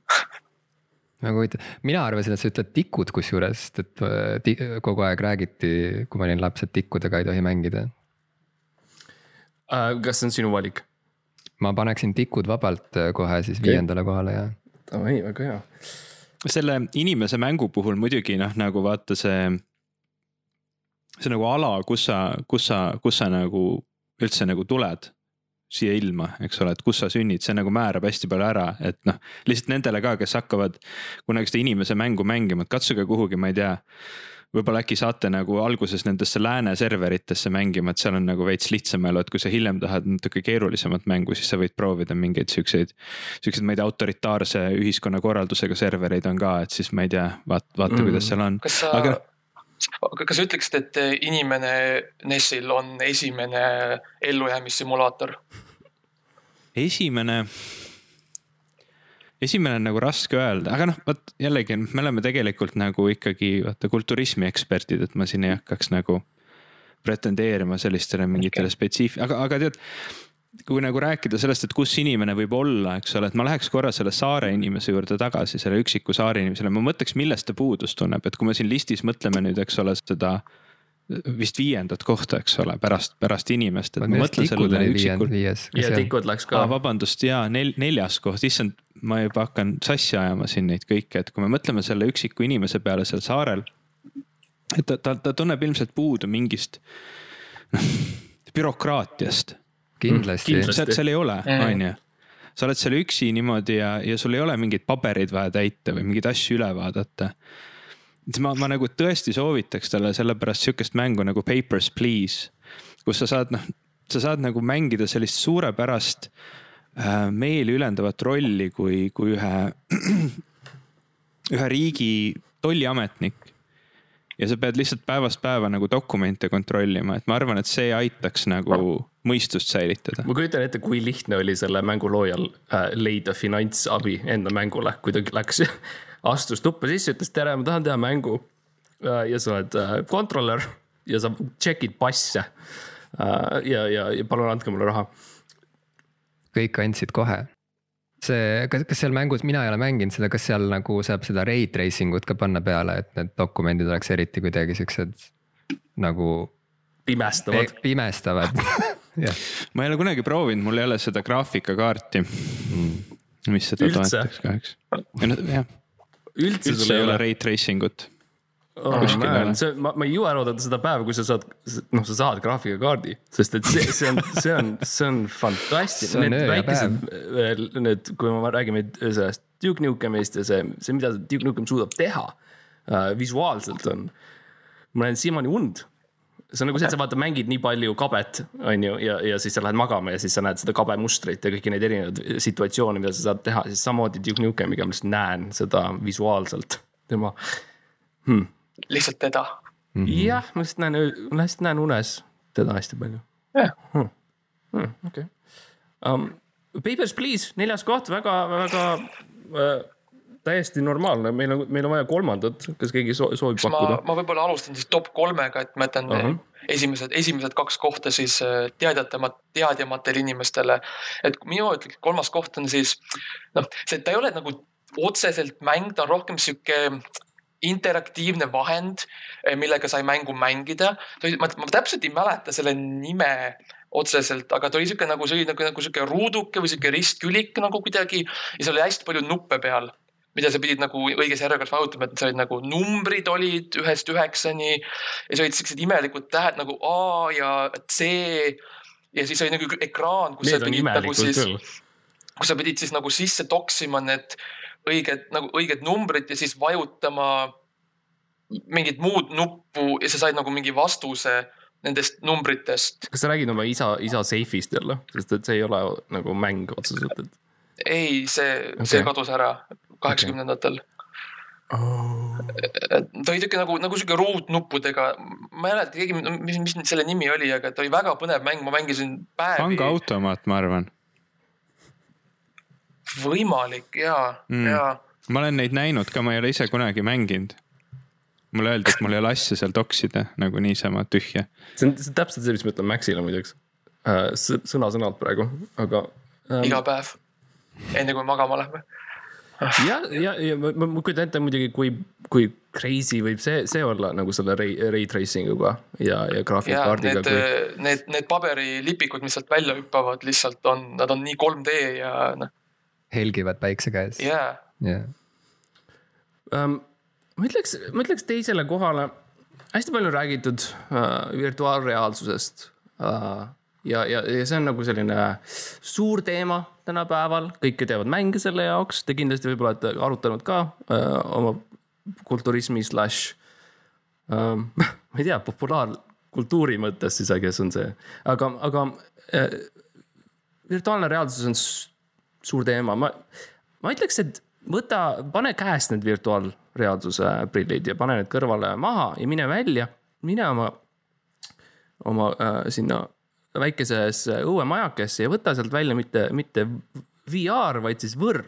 väga huvitav, mina arvasin, et sa ütled tikud kusjuures, sest et äh, kogu aeg räägiti, kui ma olin laps, et tikkudega ei tohi mängida äh,. kas see on sinu valik? ma paneksin tikud vabalt äh, kohe siis okay. viiendale kohale ja davai, väga hea. selle inimese mängu puhul muidugi noh, nagu vaata see. See nagu ala, kus sa, kus sa, kus sa nagu üldse nagu tuled siia ilma, eks ole, et kus sa sünnid, see nagu määrab hästi palju ära, et noh, lihtsalt nendele ka, kes hakkavad kunagi seda inimese mängu mängima, et katsuge kuhugi, ma ei tea võib-olla äkki saate nagu alguses nendesse lääne serveritesse mängima, et seal on nagu veits lihtsam elu, et kui sa hiljem tahad natuke keerulisemat mängu, siis sa võid proovida mingeid siukseid. Siukseid, ma ei tea, autoritaarse ühiskonnakorraldusega servereid on ka, et siis ma ei tea, vaata, vaata mm., kuidas seal on. kas sa Aga... kas sa ütleksid, et inimene NES-il on esimene ellujäämissimulaator? esimene esimene on nagu raske öelda, aga noh, vot jällegi me oleme tegelikult nagu ikkagi vaata kulturismi eksperdid, et ma siin ei hakkaks nagu pretendeerima sellistele mingitele okay. spetsiif-, aga, aga tead kui nagu rääkida sellest, et kus inimene võib olla, eks ole, et ma läheks korra selle saare inimese juurde tagasi, selle üksiku saare inimesele, ma mõtleks, millest ta puudust tunneb, et kui me siin listis mõtleme nüüd, eks ole, seda vist viiendat kohta, eks ole, pärast, pärast inimest, et ma mõtlen sellele üksikul. ja Tikud läks ka. vabandust, ja nel-, neljas koht, issand, ma juba hakkan sassi ajama siin neid kõiki, et kui me mõtleme selle üksiku inimese peale seal saarel. et ta, ta, ta tunneb ilmselt puudu mingist noh, bürokraatiast. Kindlasti, kindlasti.. seal, seal ei ole, on ju sa oled seal üksi niimoodi ja, ja sul ei ole mingeid pabereid vaja täita või mingeid asju üle vaadata siis ma, ma nagu tõesti soovitaks talle sellepärast sihukest mängu nagu Papers, Please. kus sa saad, noh, sa saad nagu mängida sellist suurepärast äh, meeli ülendavat rolli kui, kui ühe, *clears throat* ühe riigi tolliametnik. Ja sa pead lihtsalt päevast päeva nagu dokumente kontrollima, et ma arvan, et see aitaks nagu mõistust säilitada. ma kujutan ette, kui lihtne oli selle mängu loojal äh, leida finantsabi enda mängule, kui ta läks *laughs* astus tuppa sisse, ütles tere, ma tahan teha mängu. Äh, ja sa oled kontrolör äh, ja sa check'id passe. Äh, ja, ja, ja palun andke mulle raha. kõik andsid kohe. See, kas, kas seal mängus, mina ei ole mänginud seda, kas seal nagu saab seda ray tracing ut ka panna peale, et need dokumendid oleks eriti kuidagi siuksed nagu. pimestavad. pimestavad *laughs* yeah. ma ei ole kunagi proovinud, mul ei ole seda graafikakaarti mm. mis seda toetaks kahjuks. jah üldse, üldse ei ole ray tracing ut oh,. see, ma, ma ei jõua ära oodata seda päeva, kui sa saad, noh, sa saad graafikakaardi, sest et see, see on, see on, see on fantastiline. Need väikesed, need, kui me räägime sellest Duke Nukemist ja see, see, mida Duke Nukem suudab teha äh, visuaalselt on. ma näen siiamaani und see on nagu see, et sa vaata, mängid nii palju kabet, on ju, ja, ja siis sa lähed magama ja siis sa näed seda kabe mustrit ja kõiki neid erinevaid situatsioone, mida sa saad teha, siis samamoodi Duke Nukemiga ma lihtsalt näen seda visuaalselt, tema hmm.. Lihtsalt teda mm -hmm.? jah, ma lihtsalt näen, ma lihtsalt näen unes teda hästi palju. jah hmm.. Hmm, okei okay. um,. Papers, please, neljas koht väga, väga uh, täiesti normaalne, meil on, meil on vaja kolmandat, kas keegi soovib pakkuda? ma võib-olla alustan siis top kolmega, et ma jätan uh -huh. esimesed, esimesed kaks kohta siis äh, teadjatamat, teadjamatele inimestele. et minu ütleks, kolmas koht on siis noh, see, ta ei ole nagu otseselt mäng, ta on rohkem sihuke interaktiivne vahend, äh, millega sai mängu mängida. ma, ma täpselt ei mäleta selle nime otseselt, aga ta oli sihuke nagu, see oli nagu, nagu sihuke ruuduke või sihuke ristkülik nagu kuidagi ja seal oli hästi palju nuppe peal mida sa pidid nagu õiges järjekorras vajutama, et sa olid nagu numbrid olid ühest üheksani. ja siis olid siuksed imelikud tähed nagu A ja C. ja siis oli nagu ekraan, kus Need sa pidid nagu siis, kus sa pidid siis nagu sisse toksima need õiged nagu õiged numbrid ja siis vajutama mingit muud nuppu ja sa said nagu mingi vastuse nendest numbritest. kas sa räägid oma isa, isa seifist jälle, sest et see ei ole nagu mäng otseselt, et? ei, see okay., see kadus ära kaheksakümnendatel oh.. ta oli siuke nagu, nagu siuke ruutnuppudega, ma ei mäleta, keegi, mis, mis selle nimi oli, aga ta oli väga põnev mäng, ma mängisin päevi. pangaautomaat, ma arvan. Võimalik ja mm., ja. ma olen neid näinud ka, ma ei ole ise kunagi mänginud mulle öeldi, et mul ei ole asja seal toksida nagu niisama tühja. see on, see on täpselt see, mis ma ütlen Maxile muideks äh,. sõna-sõnalt praegu, aga ähm.... iga päev, enne kui magama lähme ja, ja, ja ma, ma kujutan ette muidugi, kui, kui crazy võib see, see olla nagu selle ray, ray tracing uga ja, ja graafikkaardiga. Need kui..., need, need paberilipikud, mis sealt välja hüppavad, lihtsalt on, nad on nii 3D ja noh. Helgivad päikse käes. jaa. Ma ütleks, ma ütleks teisele kohale, hästi palju räägitud uh, virtuaalreaalsusest uh, ja, ja, ja see on nagu selline suur teema tänapäeval, kõik teevad mänge selle jaoks, te kindlasti võib-olla olete arutanud ka öö, äh, oma kulturismi slaš ähm,, *laughs* ma ei tea, populaarkultuuri mõttes siis, guess on see, aga, aga äh, virtuaalne reaalsus on suur teema, ma, ma ütleks, et võta, pane käest need virtuaalreaalsuse prillid ja pane need kõrvale maha ja mine välja, mine oma, oma äh, sinna väikesesse õuemajakesse ja võta sealt välja mitte, mitte VR, vaid siis võrr.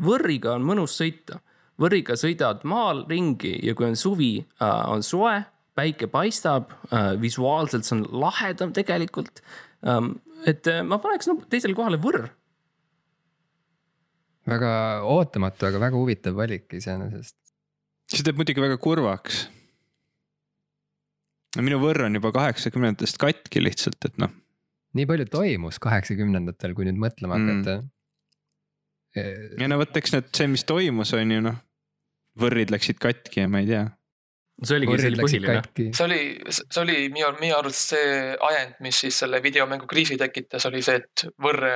võrriga on mõnus sõita. võrriga sõidad maal ringi ja kui on suvi, äh, on soe, päike paistab, äh, visuaalselt see on lahedam tegelikult. Ähm, et äh, ma paneks no, teisele kohale võrr. Väga ootamatu, aga väga huvitav valik iseenesest. see teeb muidugi väga kurvaks no minu võrr on juba kaheksakümnendatest katki lihtsalt, et noh. nii palju toimus kaheksakümnendatel, kui nüüd mõtlema mm. hakata mm.. ja no vot, eks need, see, mis toimus, on ju noh, võrrid läksid katki ja ma ei tea see oligi, see oli põhiline. see oli, see oli minu, minu arust see ajend, mis siis selle videomängu kriisi tekitas, oli see, et võrre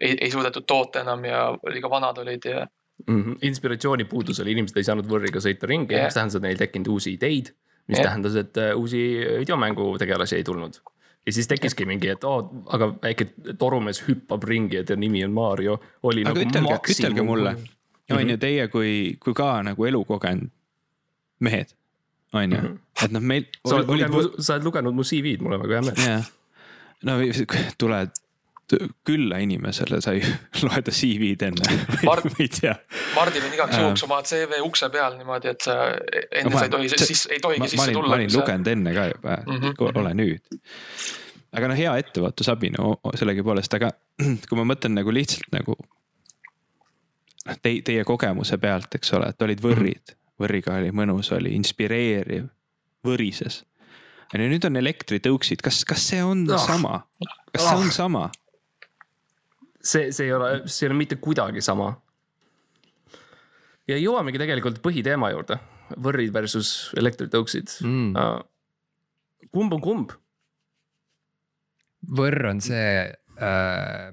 ei, ei suudetud toota enam ja liiga vanad olid ja mm. -hmm. inspiratsiooni puudus oli, inimesed ei saanud võrriga sõita ringi yeah., mis tähendas, et neil ei tekkinud uusi ideid. mis yeah. tähendas, et uh, uusi videomängu tegelasi ei tulnud. ja siis tekkiski yeah. mingi, et oo oh,, aga väike torumees hüppab ringi ja ta nimi on Mario. aga nagu ütelge, ütelge mulle, on ju teie kui, kui ka nagu elukogenud mehed, on ju, mhm. et noh, meil. sa oled lugenud, mu CV-d, mul on väga hea meel. no tuled külla inimesele, sa ei *laughs* loe ta CV-d enne Mart, ma ei tea. Mardil on igaks juhuks oma CV ukse peal niimoodi, et sa enne no, sa ei tohi, siis ei tohigi ma, sisse tulla. ma olin lugenud enne ka juba mm, -hmm. ole nüüd. aga noh, hea ettevaatusabi no sellegipoolest, aga *clears throat* kui ma mõtlen nagu lihtsalt nagu. teie, teie kogemuse pealt, eks ole, et olid võrrid -hmm. võrriga oli mõnus, oli inspireeriv, võrises. ja nüüd on elektritõuksid, kas, kas see on oh. sama, kas oh. see on sama? See, see ei ole, see ei ole mitte kuidagi sama. ja jõuamegi tegelikult põhiteema juurde, võrrid versus elektritõuksid mm.. Uh, kumb on kumb? võrr on see äh,,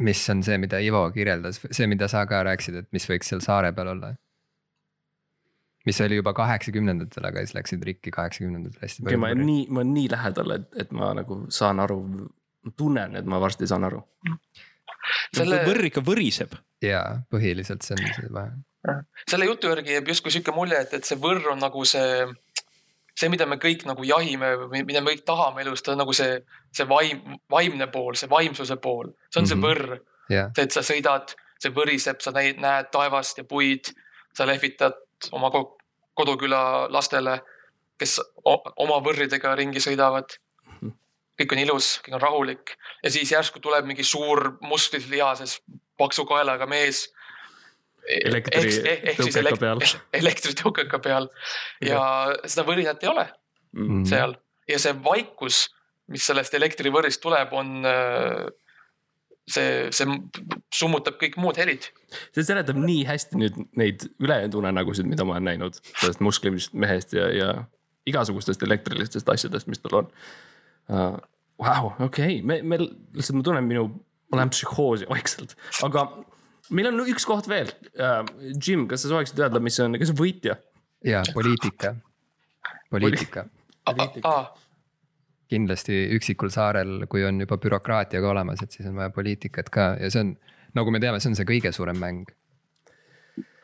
mis on see, mida Ivo kirjeldas, see, mida sa ka rääkisid, et mis võiks seal saare peal olla mis oli juba kaheksakümnendatel, aga siis läksid rikki kaheksakümnendatel hästi palju okay,. ma olen nii, ma olen nii lähedal, et, et ma nagu saan aru, tunnen, et ma varsti saan aru selle.... võrr ikka võriseb. jaa, põhiliselt see on see vahe. selle jutu järgi jääb justkui sihuke mulje, et, et see võrr on nagu see, see, mida me kõik nagu jahime või mida me kõik tahame elus, ta on nagu see, see vaim, vaimne pool, see vaimsuse pool, see on mm -hmm. see mhm. võrr yeah.. see, et sa sõidad, see võriseb, sa näed, näed taevast ja puid, sa lehvitad oma koduküla lastele, kes oma võrridega ringi sõidavad kõik on ilus, kõik on rahulik ja siis järsku tuleb mingi suur mustlis lihases paksu kaelaga mees. elektritõukeka peal. *laughs* elektritõukeka peal ja, seda võrinat ei ole mm -hmm. seal ja see vaikus, mis sellest elektrivõrrist tuleb, on äh, see, see summutab kõik muud helid. see seletab nii hästi nüüd neid ülejäänud unenägusid, mida ma olen näinud sellest muslimist mehest ja, ja igasugustest elektrilistest asjadest, mis tal on uh,. Vau, okei, me, me lihtsalt ma tunnen minu, ma lähen psühhoosi vaikselt, aga meil on üks koht veel uh,. Jim, kas sa sooviksid öelda, mis on, kes on võitja? ja poliitika, poliitika poliitika. kindlasti üksikul saarel, kui on juba bürokraatia ka olemas, et siis on vaja poliitikat ka ja see on, nagu me teame, see on see kõige suurem mäng.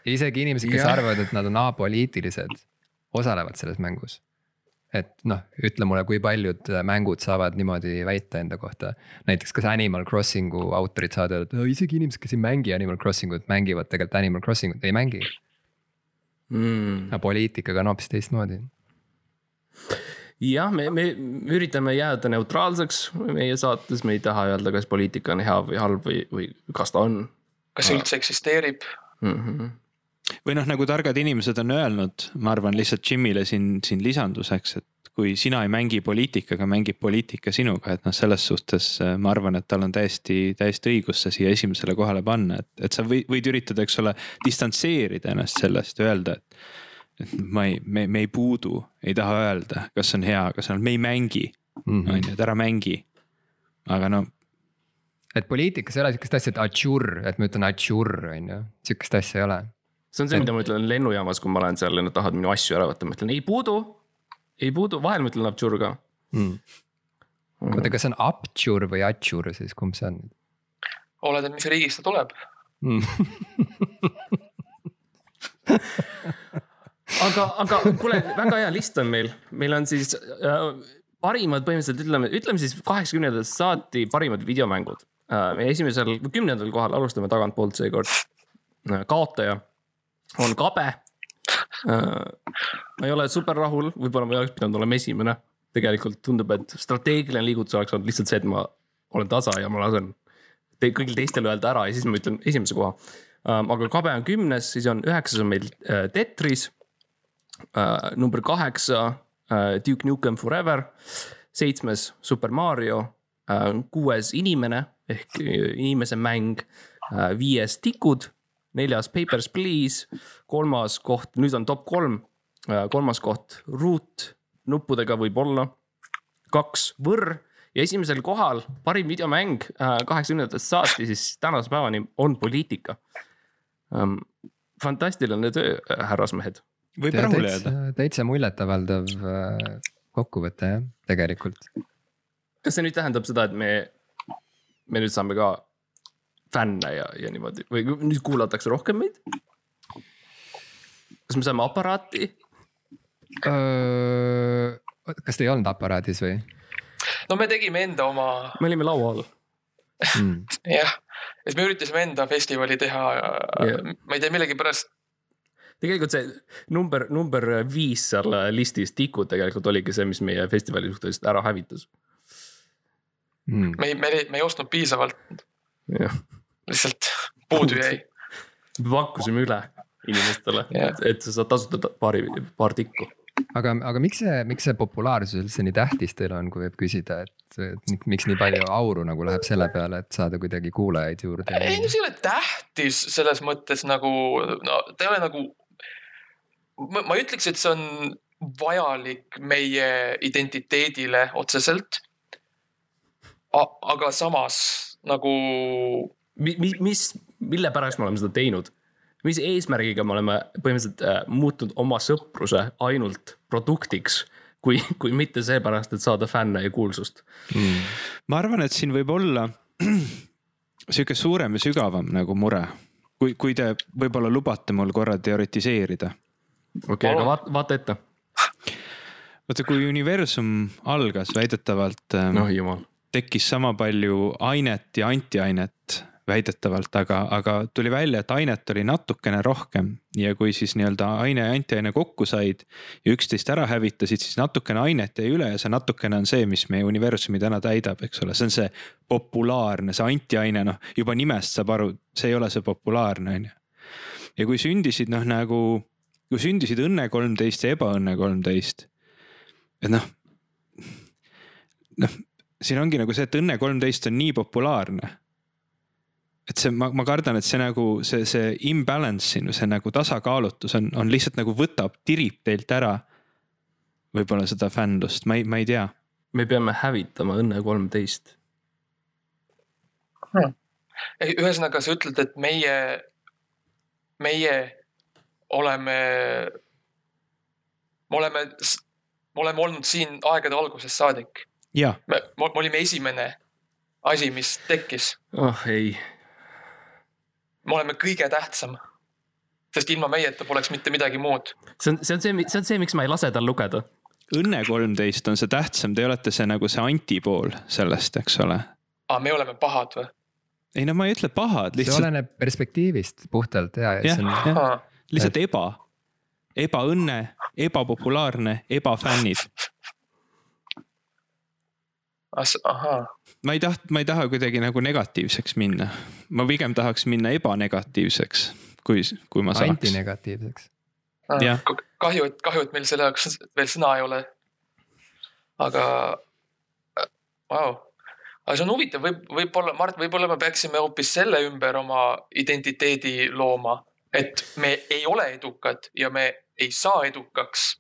isegi inimesed, kes ja. arvavad, et nad on apoliitilised, osalevad selles mängus et noh, ütle mulle, kui paljud mängud saavad niimoodi väita enda kohta. näiteks kas Animal Crossingu autorid saavad öelda, et isegi inimesed, kes ei mängi Animal Crossingut, mängivad tegelikult Animal Crossingut, ei mängi mm.. aga poliitikaga on hoopis teistmoodi. jah, me, me üritame jääda neutraalseks meie saates, me ei taha öelda, kas poliitika on hea või halb või, või kas ta on. kas see üldse eksisteerib mm? -hmm või noh, nagu targad inimesed on öelnud, ma arvan lihtsalt Jimile siin, siin lisanduseks, et kui sina ei mängi poliitikaga, mängib poliitika sinuga, et noh, selles suhtes äh, ma arvan, et tal on täiesti, täiesti õigus see siia esimesele kohale panna, et, et sa võid, võid üritada, eks ole, distantseerida ennast sellest öelda, et. et ma ei, me, me ei puudu, ei taha öelda, kas on hea, kas on, me ei mängi, mhm. on ju, et ära mängi. aga no et poliitikas ei ole sihukest asja, et atšurr, et ma ütlen atšurr, on ju, sihukest asja ei ole see on see, mida ma ütlen lennujaamas, kui ma olen seal ja nad tahavad minu asju ära võtta, ma ütlen ei puudu, ei puudu, vahel ma ütlen abtšur ka mm.. oota, kas see on abtšur või atšur siis, kumb see on? oleneb, mis riigist ta tuleb. Mm. *laughs* aga, aga kuule, väga hea list on meil, meil on siis äh, parimad põhimõtteliselt ütleme, ütleme siis kaheksakümnendatest saati parimad videomängud. Äh,. esimesel, kümnendal kohal alustame tagantpoolt seekord. Äh,, kaotaja on kabe äh,. ma ei ole super rahul, võib-olla ma ei oleks pidanud olema esimene. tegelikult tundub, et strateegiline liigutus oleks olnud lihtsalt see, et ma olen tasa ja ma lasen te, kõigil teistel öelda ära ja siis ma ütlen esimese koha ähm,. aga kabe on kümnes, siis on üheksas on meil äh, Tetris äh,. number kaheksa Duke Nukem Forever, seitsmes Super Mario, kuues Inimene ehk inimese mäng, viies Tikud, neljas Papers, Please, kolmas koht, nüüd on top kolm, kolmas koht Root nuppudega võib-olla, kaks Võrr ja esimesel kohal parim videomäng kaheksakümnendatest saati siis tänase päevani on poliitika um,. fantastiline töö, härrasmehed. võib rahule jääda. täitsa muljetavaldav äh, kokkuvõte jah, tegelikult. kas see nüüd tähendab seda, et me, me nüüd saame ka fänne ja, ja niimoodi või nüüd kuulatakse rohkem meid? kas me saame aparaati? kas te ei olnud aparaadis või? no me tegime enda oma. me olime laua all mm.. *laughs* jah, siis me üritasime enda festivali teha yeah., ma ei tea, millegipärast. tegelikult see number, number viis seal listis, Tikud tegelikult oligi see, mis meie festivali suhteliselt ära hävitas mm.. me ei, me ei, me ei ostnud piisavalt. Lihtsalt puudu jäi. pakkusime üle inimestele yeah., et sa saad tasuta paari, paar tikku aga, aga miks see, miks see populaarsus üldse nii tähtis teil on, kui võib küsida, et, miks nii palju auru nagu läheb selle peale, et saada kuidagi kuulajaid juurde? ei no see ei ole tähtis selles mõttes nagu, no ta ei ole nagu. ma ei ütleks, et see on vajalik meie identiteedile otseselt. aga samas nagu. Mis, mis, mille pärast me oleme seda teinud? mis eesmärgiga me oleme põhimõtteliselt äh, muutnud oma sõpruse ainult produktiks kui, kui mitte seepärast, et saada fänne ja kuulsust mm.. ma arvan, et siin võib olla *clears throat* sihuke suurem ja sügavam nagu mure, kui, kui te võib-olla lubate mul korra teoritiseerida. okei okay,, aga vaata, vaata ette. vaata, kui universum algas väidetavalt no,. tekkis sama palju ainet ja antiainet väidetavalt, aga, aga tuli välja, et ainet oli natukene rohkem ja kui siis nii-öelda aine ja antiaine kokku said ja üksteist ära hävitasid, siis natukene ainet jäi üle ja see natukene on see, mis meie universumi täna täidab, eks ole, see on see populaarne, see antiaine, noh juba nimest saab aru, see ei ole see populaarne, on ju. ja kui sündisid noh, nagu, kui sündisid Õnne kolmteist ja Ebaõnne kolmteist, et noh, noh siin ongi nagu see, et Õnne kolmteist on nii populaarne et see, ma, ma kardan, et see nagu see, see imbalance siin, see nagu tasakaalutus on, on lihtsalt nagu võtab, tirib teilt ära. võib-olla seda fännlust, ma ei, ma ei tea. me peame hävitama Õnne kolmteist hmm.. ühesõnaga, sa ütled, et meie, meie oleme, me oleme, me oleme olnud siin aegade algusest saadik. me, me olime esimene asi, mis tekkis. oh ei me oleme kõige tähtsam. sest ilma meieta poleks mitte midagi muud. see on, see on see, see on see, miks ma ei lase tal lugeda. Õnne kolmteist on see tähtsam, te olete see nagu see antipool sellest, eks ole. aa, me oleme pahad või? ei no ma ei ütle pahad, lihtsalt. see oleneb perspektiivist puhtalt ja, ja. On... lihtsalt eba, ebaõnne, ebapopulaarne, ebafännid ahhaa. Ma ei taht-, ma ei taha kuidagi nagu negatiivseks minna. ma pigem tahaks minna ebanegatiivseks, kui, kui ma saaks. antinegatiivseks. kahju, et, kahju, et meil selle jaoks veel sõna ei ole. aga, vau aga see on huvitav, võib, võib-olla, Mart, võib-olla me peaksime hoopis selle ümber oma identiteedi looma, et me ei ole edukad ja me ei saa edukaks.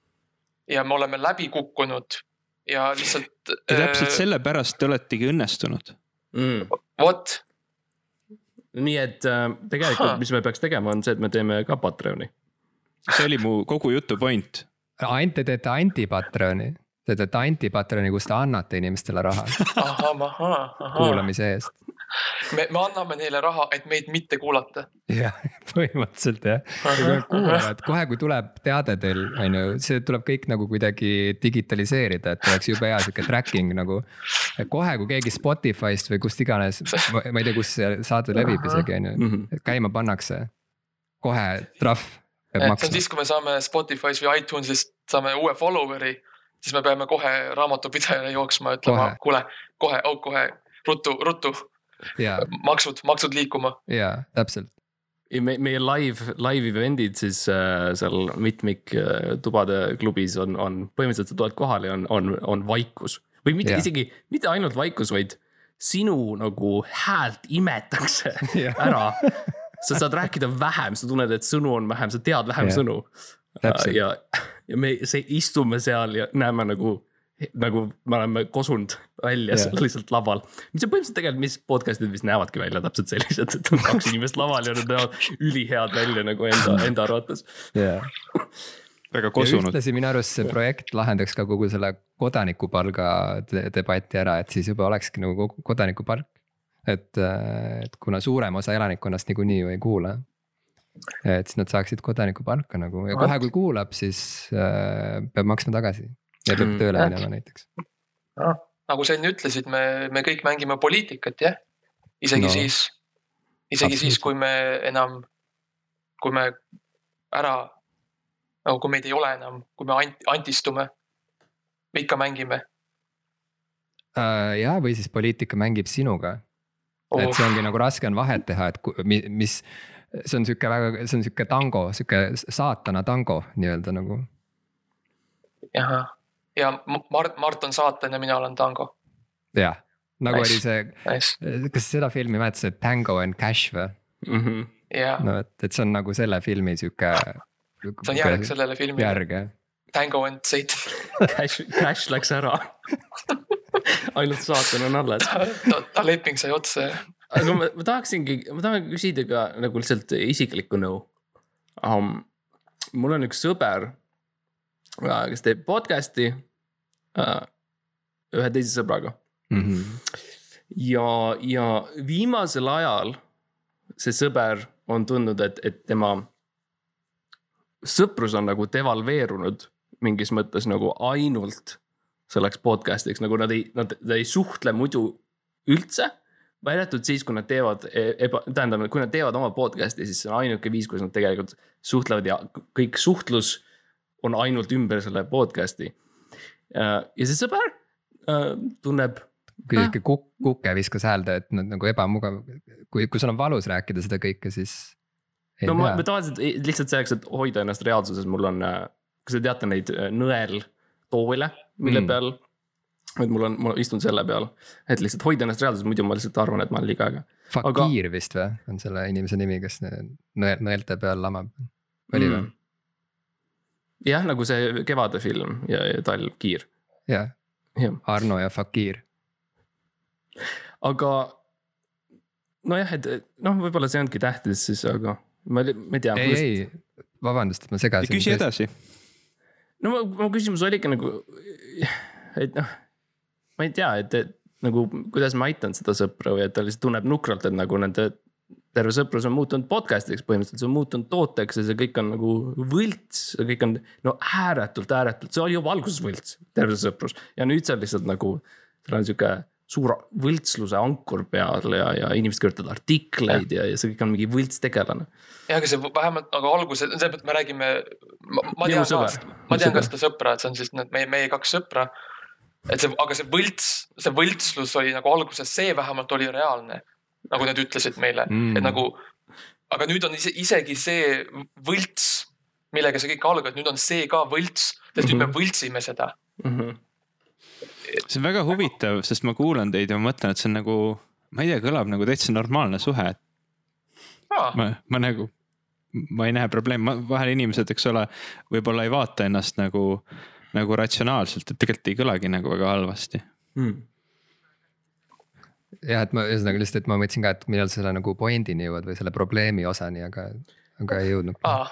ja me oleme läbi kukkunud ja lihtsalt. ja täpselt äh, sellepärast te oletegi õnnestunud mm.. vot. nii et äh, tegelikult, mis me peaks tegema, on see, et me teeme ka Patreoni. see oli mu kogu jutu point. ainult te teete anti-Patreoni, te teete anti-Patreoni, kus te annate inimestele raha. kuulamise eest me, me anname neile raha, et meid mitte kuulata. jah, põhimõtteliselt jah, kui nad kuulavad, kohe kui tuleb teade teil, on ju, see tuleb kõik nagu kuidagi digitaliseerida, et oleks jube hea sihuke tracking nagu. kohe, kui keegi Spotify'st või kust iganes, ma ei tea, kus see saade levib isegi on ju, mhm. käima pannakse, kohe trahv peab maksma. see on siis, kui me saame Spotify's või iTunes'ist saame uue follower'i siis me peame kohe raamatupidajale jooksma, ütlema, kuule, kohe, oh kohe, ruttu, ruttu. Maksud, maksud liikuma. jaa, täpselt. me, meie live, live event'id siis äh, seal mitmik äh, tubade klubis on, on põhimõtteliselt sa tuled kohale ja on, on, on vaikus. või mitte yeah. isegi, mitte ainult vaikus, vaid sinu nagu häält imetakse *laughs* yeah. ära. sa saad rääkida vähem, sa tunned, et sõnu on vähem, sa tead vähem yeah. sõnu. ja, ja me see, istume seal ja näeme nagu nagu me oleme kosunud välja yeah. seal lihtsalt laval. mis on põhimõtteliselt tegelikult, mis podcast'id vist näevadki välja täpselt sellised, et on kaks inimest laval ja nad näevad ülihead välja nagu enda, enda arvates yeah. väga kosunud. ühtlasi minu arust see projekt lahendaks ka kogu selle kodanikupalga debati ära, et siis juba olekski nagu kodanikupalk. et, et kuna suurem osa elanikkonnast niikuinii ju ei kuula et siis nad saaksid kodanikupalka nagu ja kohe, kui kuulab, siis äh, peab maksma tagasi ja peab mm. tööle minema näiteks no,. nagu sa enne ütlesid, me, me kõik mängime poliitikat jah, isegi no. siis, isegi siis, kui me enam, kui me ära, nagu kui meid ei ole enam, kui me ant, antistume, me ikka mängime uh,. ja, või siis poliitika mängib sinuga oh.. et see ongi nagu raske on vahet teha, et mis, see on sihuke väga, see on sihuke tango, sihuke saatana tango nii-öelda nagu. jah, ja Mart, Mart on saatan ja mina olen tango. jah, nagu nice. oli see nice., kas seda filmi mäletasid, Tango and Cash või mm? -hmm. Yeah. no et, et see on nagu selle filmi sihuke. see on järg sellele filmile. järg jah. Tango and Satan *laughs* Cash, Cash läks ära *laughs* ainult saatan on alles ta, ta leping sai otsa jah. aga ma, ma tahaksingi, ma tahan küsida ka nagu lihtsalt isiklikku nõu um,. mul on üks sõber kes teeb podcast'i äh, ühe teise sõbraga mm. -hmm. ja, ja viimasel ajal see sõber on tundnud, et, et tema sõprus on nagu devalveerunud mingis mõttes nagu ainult selleks podcast'iks, nagu nad ei, nad, nad ei suhtle muidu üldse. välja arvatud siis, kui nad teevad e-, eba, tähendab, kui nad teevad oma podcast'i, siis see on ainuke viis, kuidas nad tegelikult suhtlevad ja kõik suhtlus on ainult ümber selle podcast'i. Äh, ja see sõber äh, tunneb. kui sihuke kuk-, kuke viskas häälde, et nagu ebamugav, kui, kui sul on valus rääkida seda kõike, siis. no ma, ma tavaliselt lihtsalt selleks, et hoida ennast reaalsuses, mul on, äh, kas te teate neid nõeltoole, mille mm. peal et mul on, ma istun selle peal, et lihtsalt hoida ennast reaalsuses, muidu ma lihtsalt arvan, et ma olen liiga äge. Fakir Aga... vist või, on selle inimese nimi, kes nõel, nõelte peal lamab, oli mm. Jah, nagu see Kevade film ja, ja talv Kiir. jah ja., Arno ja Fakir. aga nojah, et noh, võib-olla see ongi tähtis siis, aga ma, ma ei tea. ei, ei, vabandust, et ma segasin. küsi edasi. no mu küsimus oligi nagu, et noh, ma ei tea, et, et nagu kuidas ma aitan seda sõpra või et ta lihtsalt tunneb nukralt, et nagu nende terve sõprus on muutunud podcast'iks põhimõtteliselt, see on muutunud tooteks ja see kõik on nagu võlts, kõik on no ääretult, ääretult, see oli juba alguses võlts, terve sõprus ja nüüd see on lihtsalt nagu, seal on sihuke suur võltsluse ankur peal ja, ja inimesed kirjutavad artikleid ja, ja see kõik on mingi võltstegelane. jah, aga see vähemalt nagu alguses, selles mõttes me räägime, ma tean ka, ma tean ka seda sõpra, et see on siis need meie, meie kaks sõpra. et see, aga see võlts, see võltslus oli nagu alguses, see vähemalt oli reaalne nagu nad ütlesid meile mm., et nagu. aga nüüd on ise, isegi see võlts, millega see kõik algas, nüüd on see ka võlts, sest mm -hmm. nüüd me mhm. võltsime seda mm. -hmm. see on väga huvitav, sest ma kuulan teid ja ma mõtlen, et see on nagu, ma ei tea, kõlab nagu täitsa normaalne suhe. ma, ma nagu, ma ei näe probleemi, vahel inimesed, eks ole, võib-olla ei vaata ennast nagu, nagu ratsionaalselt, et tegelikult ei kõlagi nagu väga halvasti mm jah, et ma ühesõnaga lihtsalt, et ma mõtlesin ka, et millal selle nagu pointini jõuad või selle probleemi osani, aga, aga ei jõudnud. aa,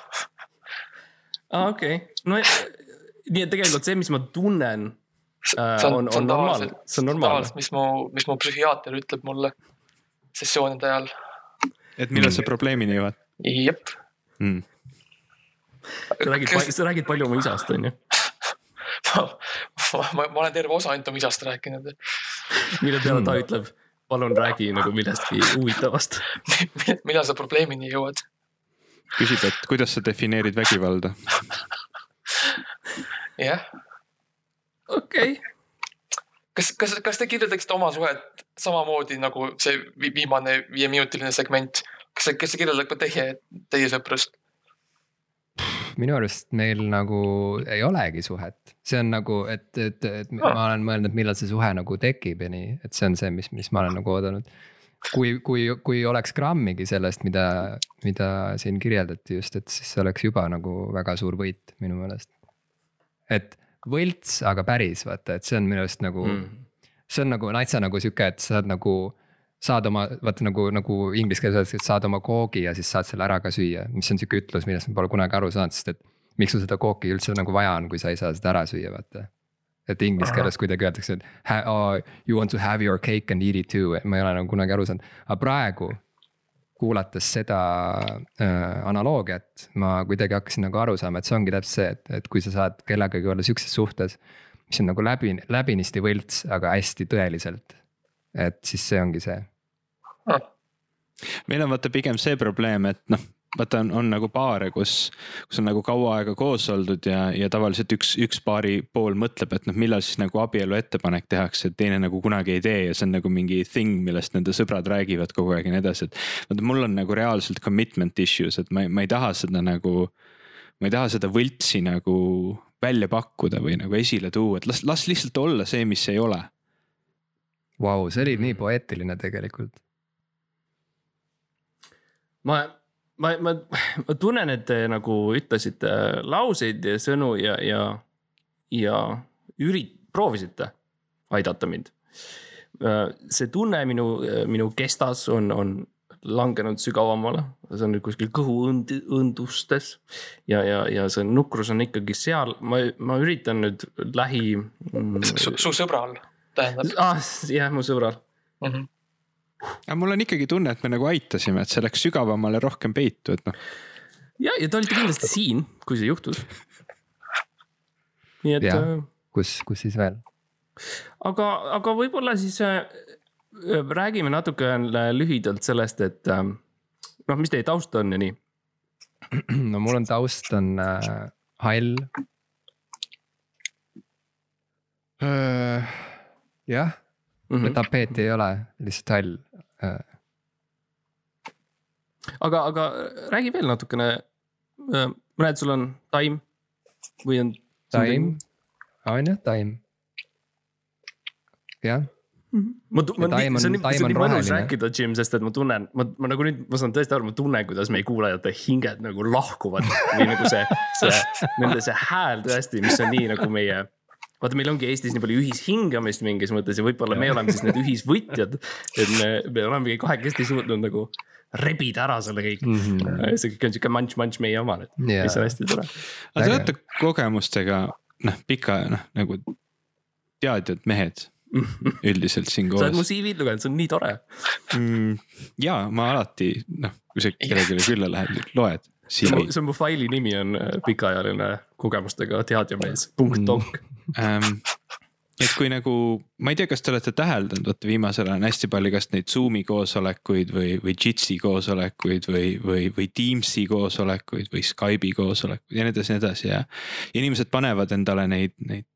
okei, no nii et tegelikult see, mis ma tunnen äh,. on, on, on normaalne, see on normaalne. mis mu, mis mu psühhiaater ütleb mulle sessioonide ajal. et millal sa probleemini jõuad? jep mm.. sa räägid Kes..., sa räägid palju oma isast, on ju *laughs* ma, ma, ma olen terve osa ainult oma isast rääkinud. mille peale ta ütleb palun räägi nagu millestki huvitavast *laughs* millal sa probleemini jõuad? küsib, et kuidas sa defineerid vägivalda? jah. okei kas, kas, kas te kirjeldaksite oma suhet samamoodi nagu see viimane viieminutiline segment kas kas see kirjeldab ka teie, teie sõprust? Minu arust meil nagu ei olegi suhet, see on nagu, et, et, et ma olen mõelnud, et millal see suhe nagu tekib ja nii, et see on see, mis, mis ma olen nagu oodanud. kui, kui, kui oleks grammigi sellest, mida, mida siin kirjeldati just, et siis see oleks juba nagu väga suur võit minu meelest. et võlts, aga päris vaata, et see on minu arust nagu mm., see on nagu natsa nagu sihuke, et sa oled nagu saad oma, vaata nagu, nagu inglise keeles öeldakse, et saad oma koogi ja siis saad selle ära ka süüa, mis on sihuke ütlus, millest ma pole kunagi aru saanud, sest et. miks sul seda kooki üldse nagu vaja on, kui sa ei saa seda ära süüa, vaata. et inglise keeles kuidagi öeldakse, et oh, you want to have your cake and eat it too, ma ei ole nagu kunagi aru saanud, aga praegu. kuulates seda äh, analoogiat, ma kuidagi hakkasin nagu aru saama, et see ongi täpselt see, et, et kui sa saad kellegagi olla sihukeses suhtes. mis on nagu läbi, läbinisti võlts, aga hästi tõeliselt. et siis see ongi see meil on vaata pigem see probleem, et noh, vaata on, on nagu paare, kus, kus on nagu kaua aega koos oldud ja, ja tavaliselt üks, üks paari pool mõtleb, et noh, millal siis nagu abielu ettepanek tehakse, et teine nagu kunagi ei tee ja see on nagu mingi thing, millest nende sõbrad räägivad kogu aeg ja nii edasi, et. vaata, mul on nagu reaalselt commitment issues, et ma, ma ei taha seda nagu, ma ei taha seda võltsi nagu välja pakkuda või nagu esile tuua, et las, las lihtsalt olla see, mis ei ole. Vau, see oli nii poeetiline tegelikult ma, ma, ma, ma tunnen, et te nagu ütlesite lauseid ja sõnu ja, ja, ja ürit-, proovisite aidata mind. see tunne minu, minu kestas on, on langenud sügavamale, see on nüüd kuskil kõhuõndustes ja, ja, ja see nukrus on ikkagi seal, ma, ma üritan nüüd lähi su, su sõbral tähendab ah,? jah, mu sõbral mm. -hmm aga mul on ikkagi tunne, et me nagu aitasime, et see läks sügavamale rohkem peitu, et noh. ja, ja te olite kindlasti siin, kui see juhtus. nii et. Äh, kus, kus siis veel? aga, aga võib-olla siis äh, räägime natuke lühidalt sellest, et äh, noh, mis teie taust on ja nii. no mul on taust on äh, hall äh,. jah mm, -hmm. tapeeti ei ole, lihtsalt hall. Aga, aga räägi veel natukene. Äh, ma näen, sul on taim või on? taim, on jah, taim. jah ma, ma, see on, see on nii mõnus rääkida, Jim, sest et ma tunnen, ma, ma nagu nüüd, ma saan tõesti aru, ma tunnen, kuidas meie kuulajate hinged nagu lahkuvad või nagu see, see, nende see hääl tõesti, mis on nii nagu meie vaata, meil ongi Eestis nii palju ühishingamist mingis mõttes ja võib-olla me oleme siis need ühisvõtjad. et me, me olemegi kahekesti suutnud nagu rebida ära selle kõik mm. -hmm. see kõik on sihuke munch-munch meie oma nüüd mis on hästi tore. aga te olete kogemustega noh, pika noh nagu teadjad mehed *laughs* üldiselt siin koos. sa oled mu CV-d lugenud, see on nii tore mm,. ja ma alati noh, kui sa kellelegi külla lähed, loed. see on mu faili nimi on äh, pikaajaline kogemustega teadjamees, punkt donk ähm, et kui nagu, ma ei tea, kas te olete täheldanud, vot viimasel ajal on hästi palju kas neid Zoom'i koosolekuid või, või Jitsi koosolekuid või, või, või Teams'i koosolekuid või Skype'i koosolekuid ja nii edasi, nii edasi ja. inimesed panevad endale neid, neid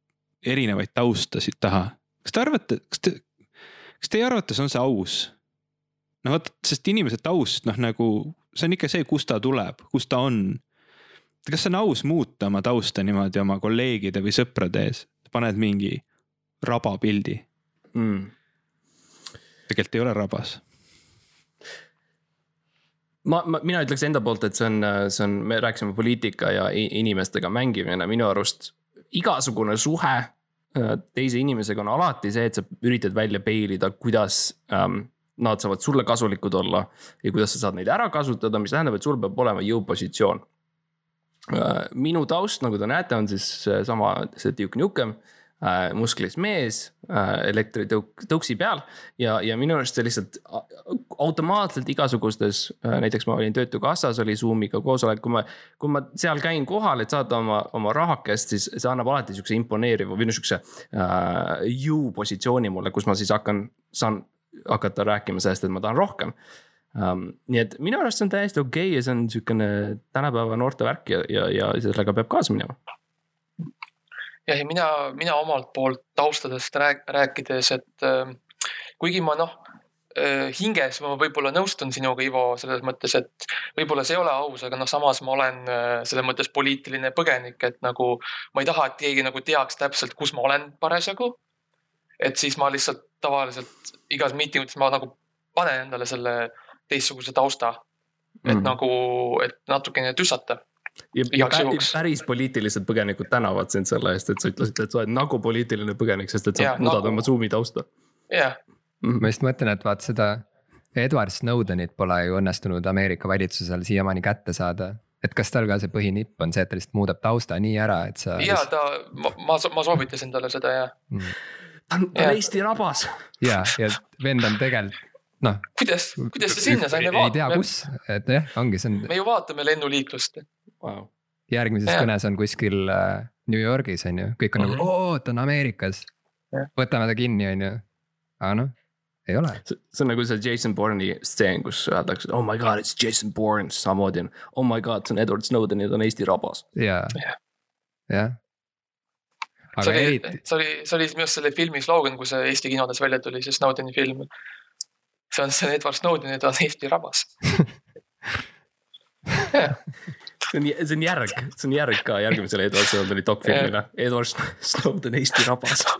erinevaid taustasid taha. kas te arvate, kas te, kas teie arvates on see aus? no vot, sest inimese taust noh, nagu see on ikka see, kust ta tuleb, kus ta on kas see on aus muuta oma tausta niimoodi oma kolleegide või sõprade ees, paned mingi raba pildi mm.? tegelikult ei ole rabas. ma, ma, mina ütleks enda poolt, et see on, see on, me rääkisime poliitika ja inimestega mängimine, minu arust igasugune suhe äh, teise inimesega on alati see, et sa üritad välja peilida, kuidas ähm, nad saavad sulle kasulikud olla ja kuidas sa saad neid ära kasutada, mis tähendab, et sul peab olema jõupositsioon minu taust, nagu te näete, on siis sama see Duke Nukem äh, musklis mees äh, elektritõuksi peal ja, ja minu arust see lihtsalt automaatselt igasugustes, näiteks ma olin Töötukassas, oli Zoom'iga koosolek, kui ma, kui ma seal käin kohal, et saada oma, oma rahakest, siis see annab alati sihukese imponeeriva või no sihukese uh, you positsiooni mulle, kus ma siis hakkan, saan hakata rääkima sellest, et ma tahan rohkem um,. nii et minu arust see on täiesti okei okay ja see on sihukene tänapäeva noorte värk ja, ja, ja sellega peab kaasa minema. jah, ja mina, mina omalt poolt taustadest rääk, rääkides, et äh, kuigi ma noh äh, hinges ma võib-olla nõustun sinuga, Ivo, selles mõttes, et võib-olla see ei ole aus, aga noh, samas ma olen äh, selles mõttes poliitiline põgenik, et nagu ma ei taha, et keegi nagu teaks täpselt, kus ma olen parasjagu. et siis ma lihtsalt tavaliselt igas miitingutes ma nagu panen endale selle teistsuguse tausta. et mm. nagu, et natukene tüssata ja, ja päris, päris poliitilised põgenikud tänavad sind selle eest, et sa ütlesid, et sa oled nagu poliitiline põgenik, sest et sa muudad nagu... oma Zoom'i tausta. jah. Mhm. ma just mõtlen, et vaat seda Edward Snowdenit pole ju õnnestunud Ameerika valitsusel siiamaani kätte saada. et kas tal ka see põhinipp on see, et ta lihtsalt muudab tausta nii ära, et sa. ja ta, ma, ma, ma soovitasin talle seda ja mm.. ta on, ta on Eesti rabas. ja, ja vend on tegelikult noh. kuidas, kuidas see sinna sai? ei tea, kus, et jah, ongi, see on. me ju vaatame lennuliiklust wow.. järgmises ja. kõnes on kuskil äh, New Yorgis on ju, kõik on mm -hmm. nagu, oo, ta on Ameerikas. võtame ta kinni, on ju. aga noh, ei ole. see on nagu see Jason Bourne'i stseen, kus öeldakse, oh my god, it's Jason Bourne, samamoodi on. Oh my god, see on Edward Snowden ja ta on Eesti rabas. ja, jah see oli eriti..., see oli, see oli minu arust selle filmi slogan, kui see Eesti kinodes välja tuli, see Snowdeni film. See on see Edward Snowden ja ta on Eesti rabas *laughs* see on, see on järg, see on järg ka järgmisele Edward Snowdeni dokfilmile, Edward Snowden Eesti rabas *laughs*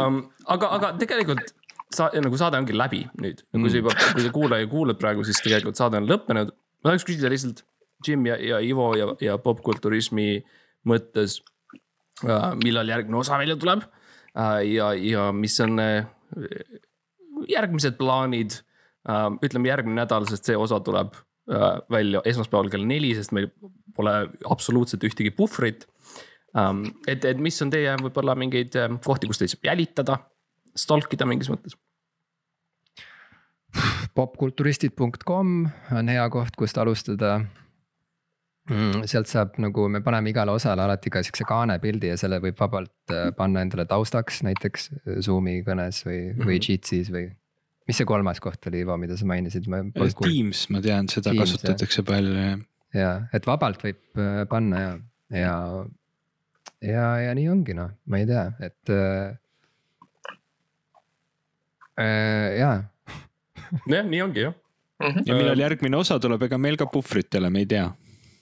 um,. aga, aga tegelikult sa, nagu saade ongi läbi nüüd, kui sa juba, kui sa kuulaja kuulad praegu, siis tegelikult saade on lõppenud. ma tahaks küsida lihtsalt Jim ja, ja Ivo ja, ja popkulturismi mõttes uh,. millal järgmine osa välja tuleb uh, ja, ja mis on uh, järgmised plaanid uh,. ütleme järgmine nädal, sest see osa tuleb Äh, välja esmaspäeval kell neli, sest meil pole absoluutselt ühtegi puhvrit. Ähm, et, et mis on teie võib-olla mingeid äh, kohti, kus teid saab jälitada, stalkida mingis mõttes? popkulturistid.com on hea koht, kust alustada mm,. sealt saab nagu, me paneme igale osale alati ka siukse kaanepildi ja selle võib vabalt äh, panna endale taustaks näiteks Zoom'i kõnes või või Jitsis või mis see kolmas koht oli, Ivo, mida sa mainisid? Teams, ma tean, seda Teams, kasutatakse jah. palju jah. ja, et vabalt võib äh, panna ja, ja, ja, ja nii ongi noh, ma ei tea, et äh,. Äh, jaa. jah, nii ongi jah mm. -hmm. ja millal järgmine osa tuleb, ega meil ka puhvrit ei ole, me ei tea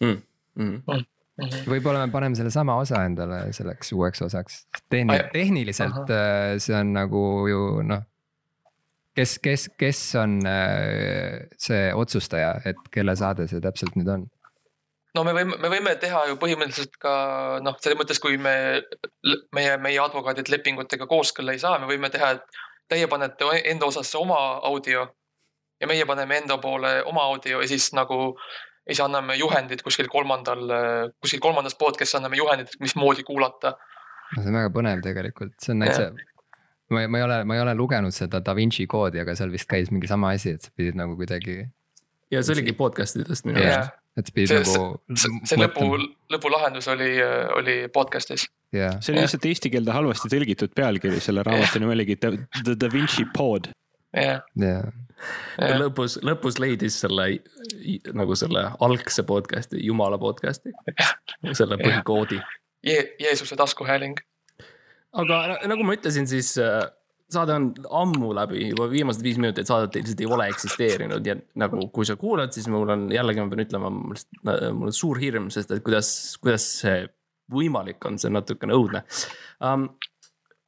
mm. -hmm. Mm -hmm. võib-olla me paneme sellesama osa endale selleks uueks osaks. Tehni-, tehniliselt Aha. Äh, see on nagu ju noh kes, kes, kes on äh, see otsustaja, et kelle saade see täpselt nüüd on? no me võime, me võime teha ju põhimõtteliselt ka noh, selles mõttes, kui me, meie, meie advokaadid lepingutega kooskõlla ei saa, me võime teha, et teie panete enda osasse oma audio. ja meie paneme enda poole oma audio ja siis nagu, siis anname juhendid kuskil kolmandal, kuskil kolmandas podcast'is anname juhendid, mismoodi kuulata. no see on väga põnev tegelikult, see on täitsa ma, ma ei ole, ma ei ole lugenud seda Da Vinci koodi, aga seal vist käis mingi sama asi, et sa pidid nagu kuidagi. ja see oligi podcast idest minu arust. et sa pidid see, nagu. see, see lõpu, lõpulahendus oli, oli podcast'is. Yeah. see oli lihtsalt eesti keelde halvasti tõlgitud pealkiri, selle raamatu nimi oligi The, The Da Vinci Pod. Jah. ja lõpus, lõpus leidis selle nagu selle algse podcast'i, jumala podcast'i, selle põhikoodi Je. Jeesuse taskuhääling aga nagu ma ütlesin, siis äh, saade on ammu läbi, juba viimased viis minutit saadet lihtsalt ei ole eksisteerinud ja nagu, kui sa kuulad, siis mul on jällegi, ma pean ütlema, mul on suur hirm, sest et kuidas, kuidas see võimalik on, see on natukene õudne um,.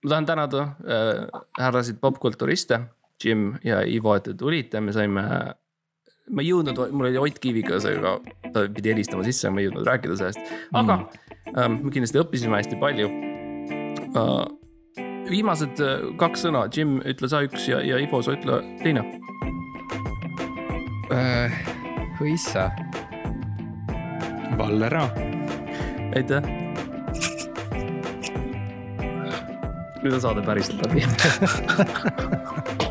ma tahan tänada äh, härrasid popkulturiste, Jim ja Ivo, et te tulite, me saime ma ei jõudnud, mul oli Ott Kiviga seega, ta pidi helistama sisse, ma ei jõudnud rääkida sellest, aga mm. ähm, me kindlasti õppisime hästi palju uh,. viimased uh, kaks sõna, Jim, ütle sa üks ja, ja Ivo, sa ütle teine uh,. Hõissa. Vallera. aitäh. nüüd on saade päriselt läbi *laughs*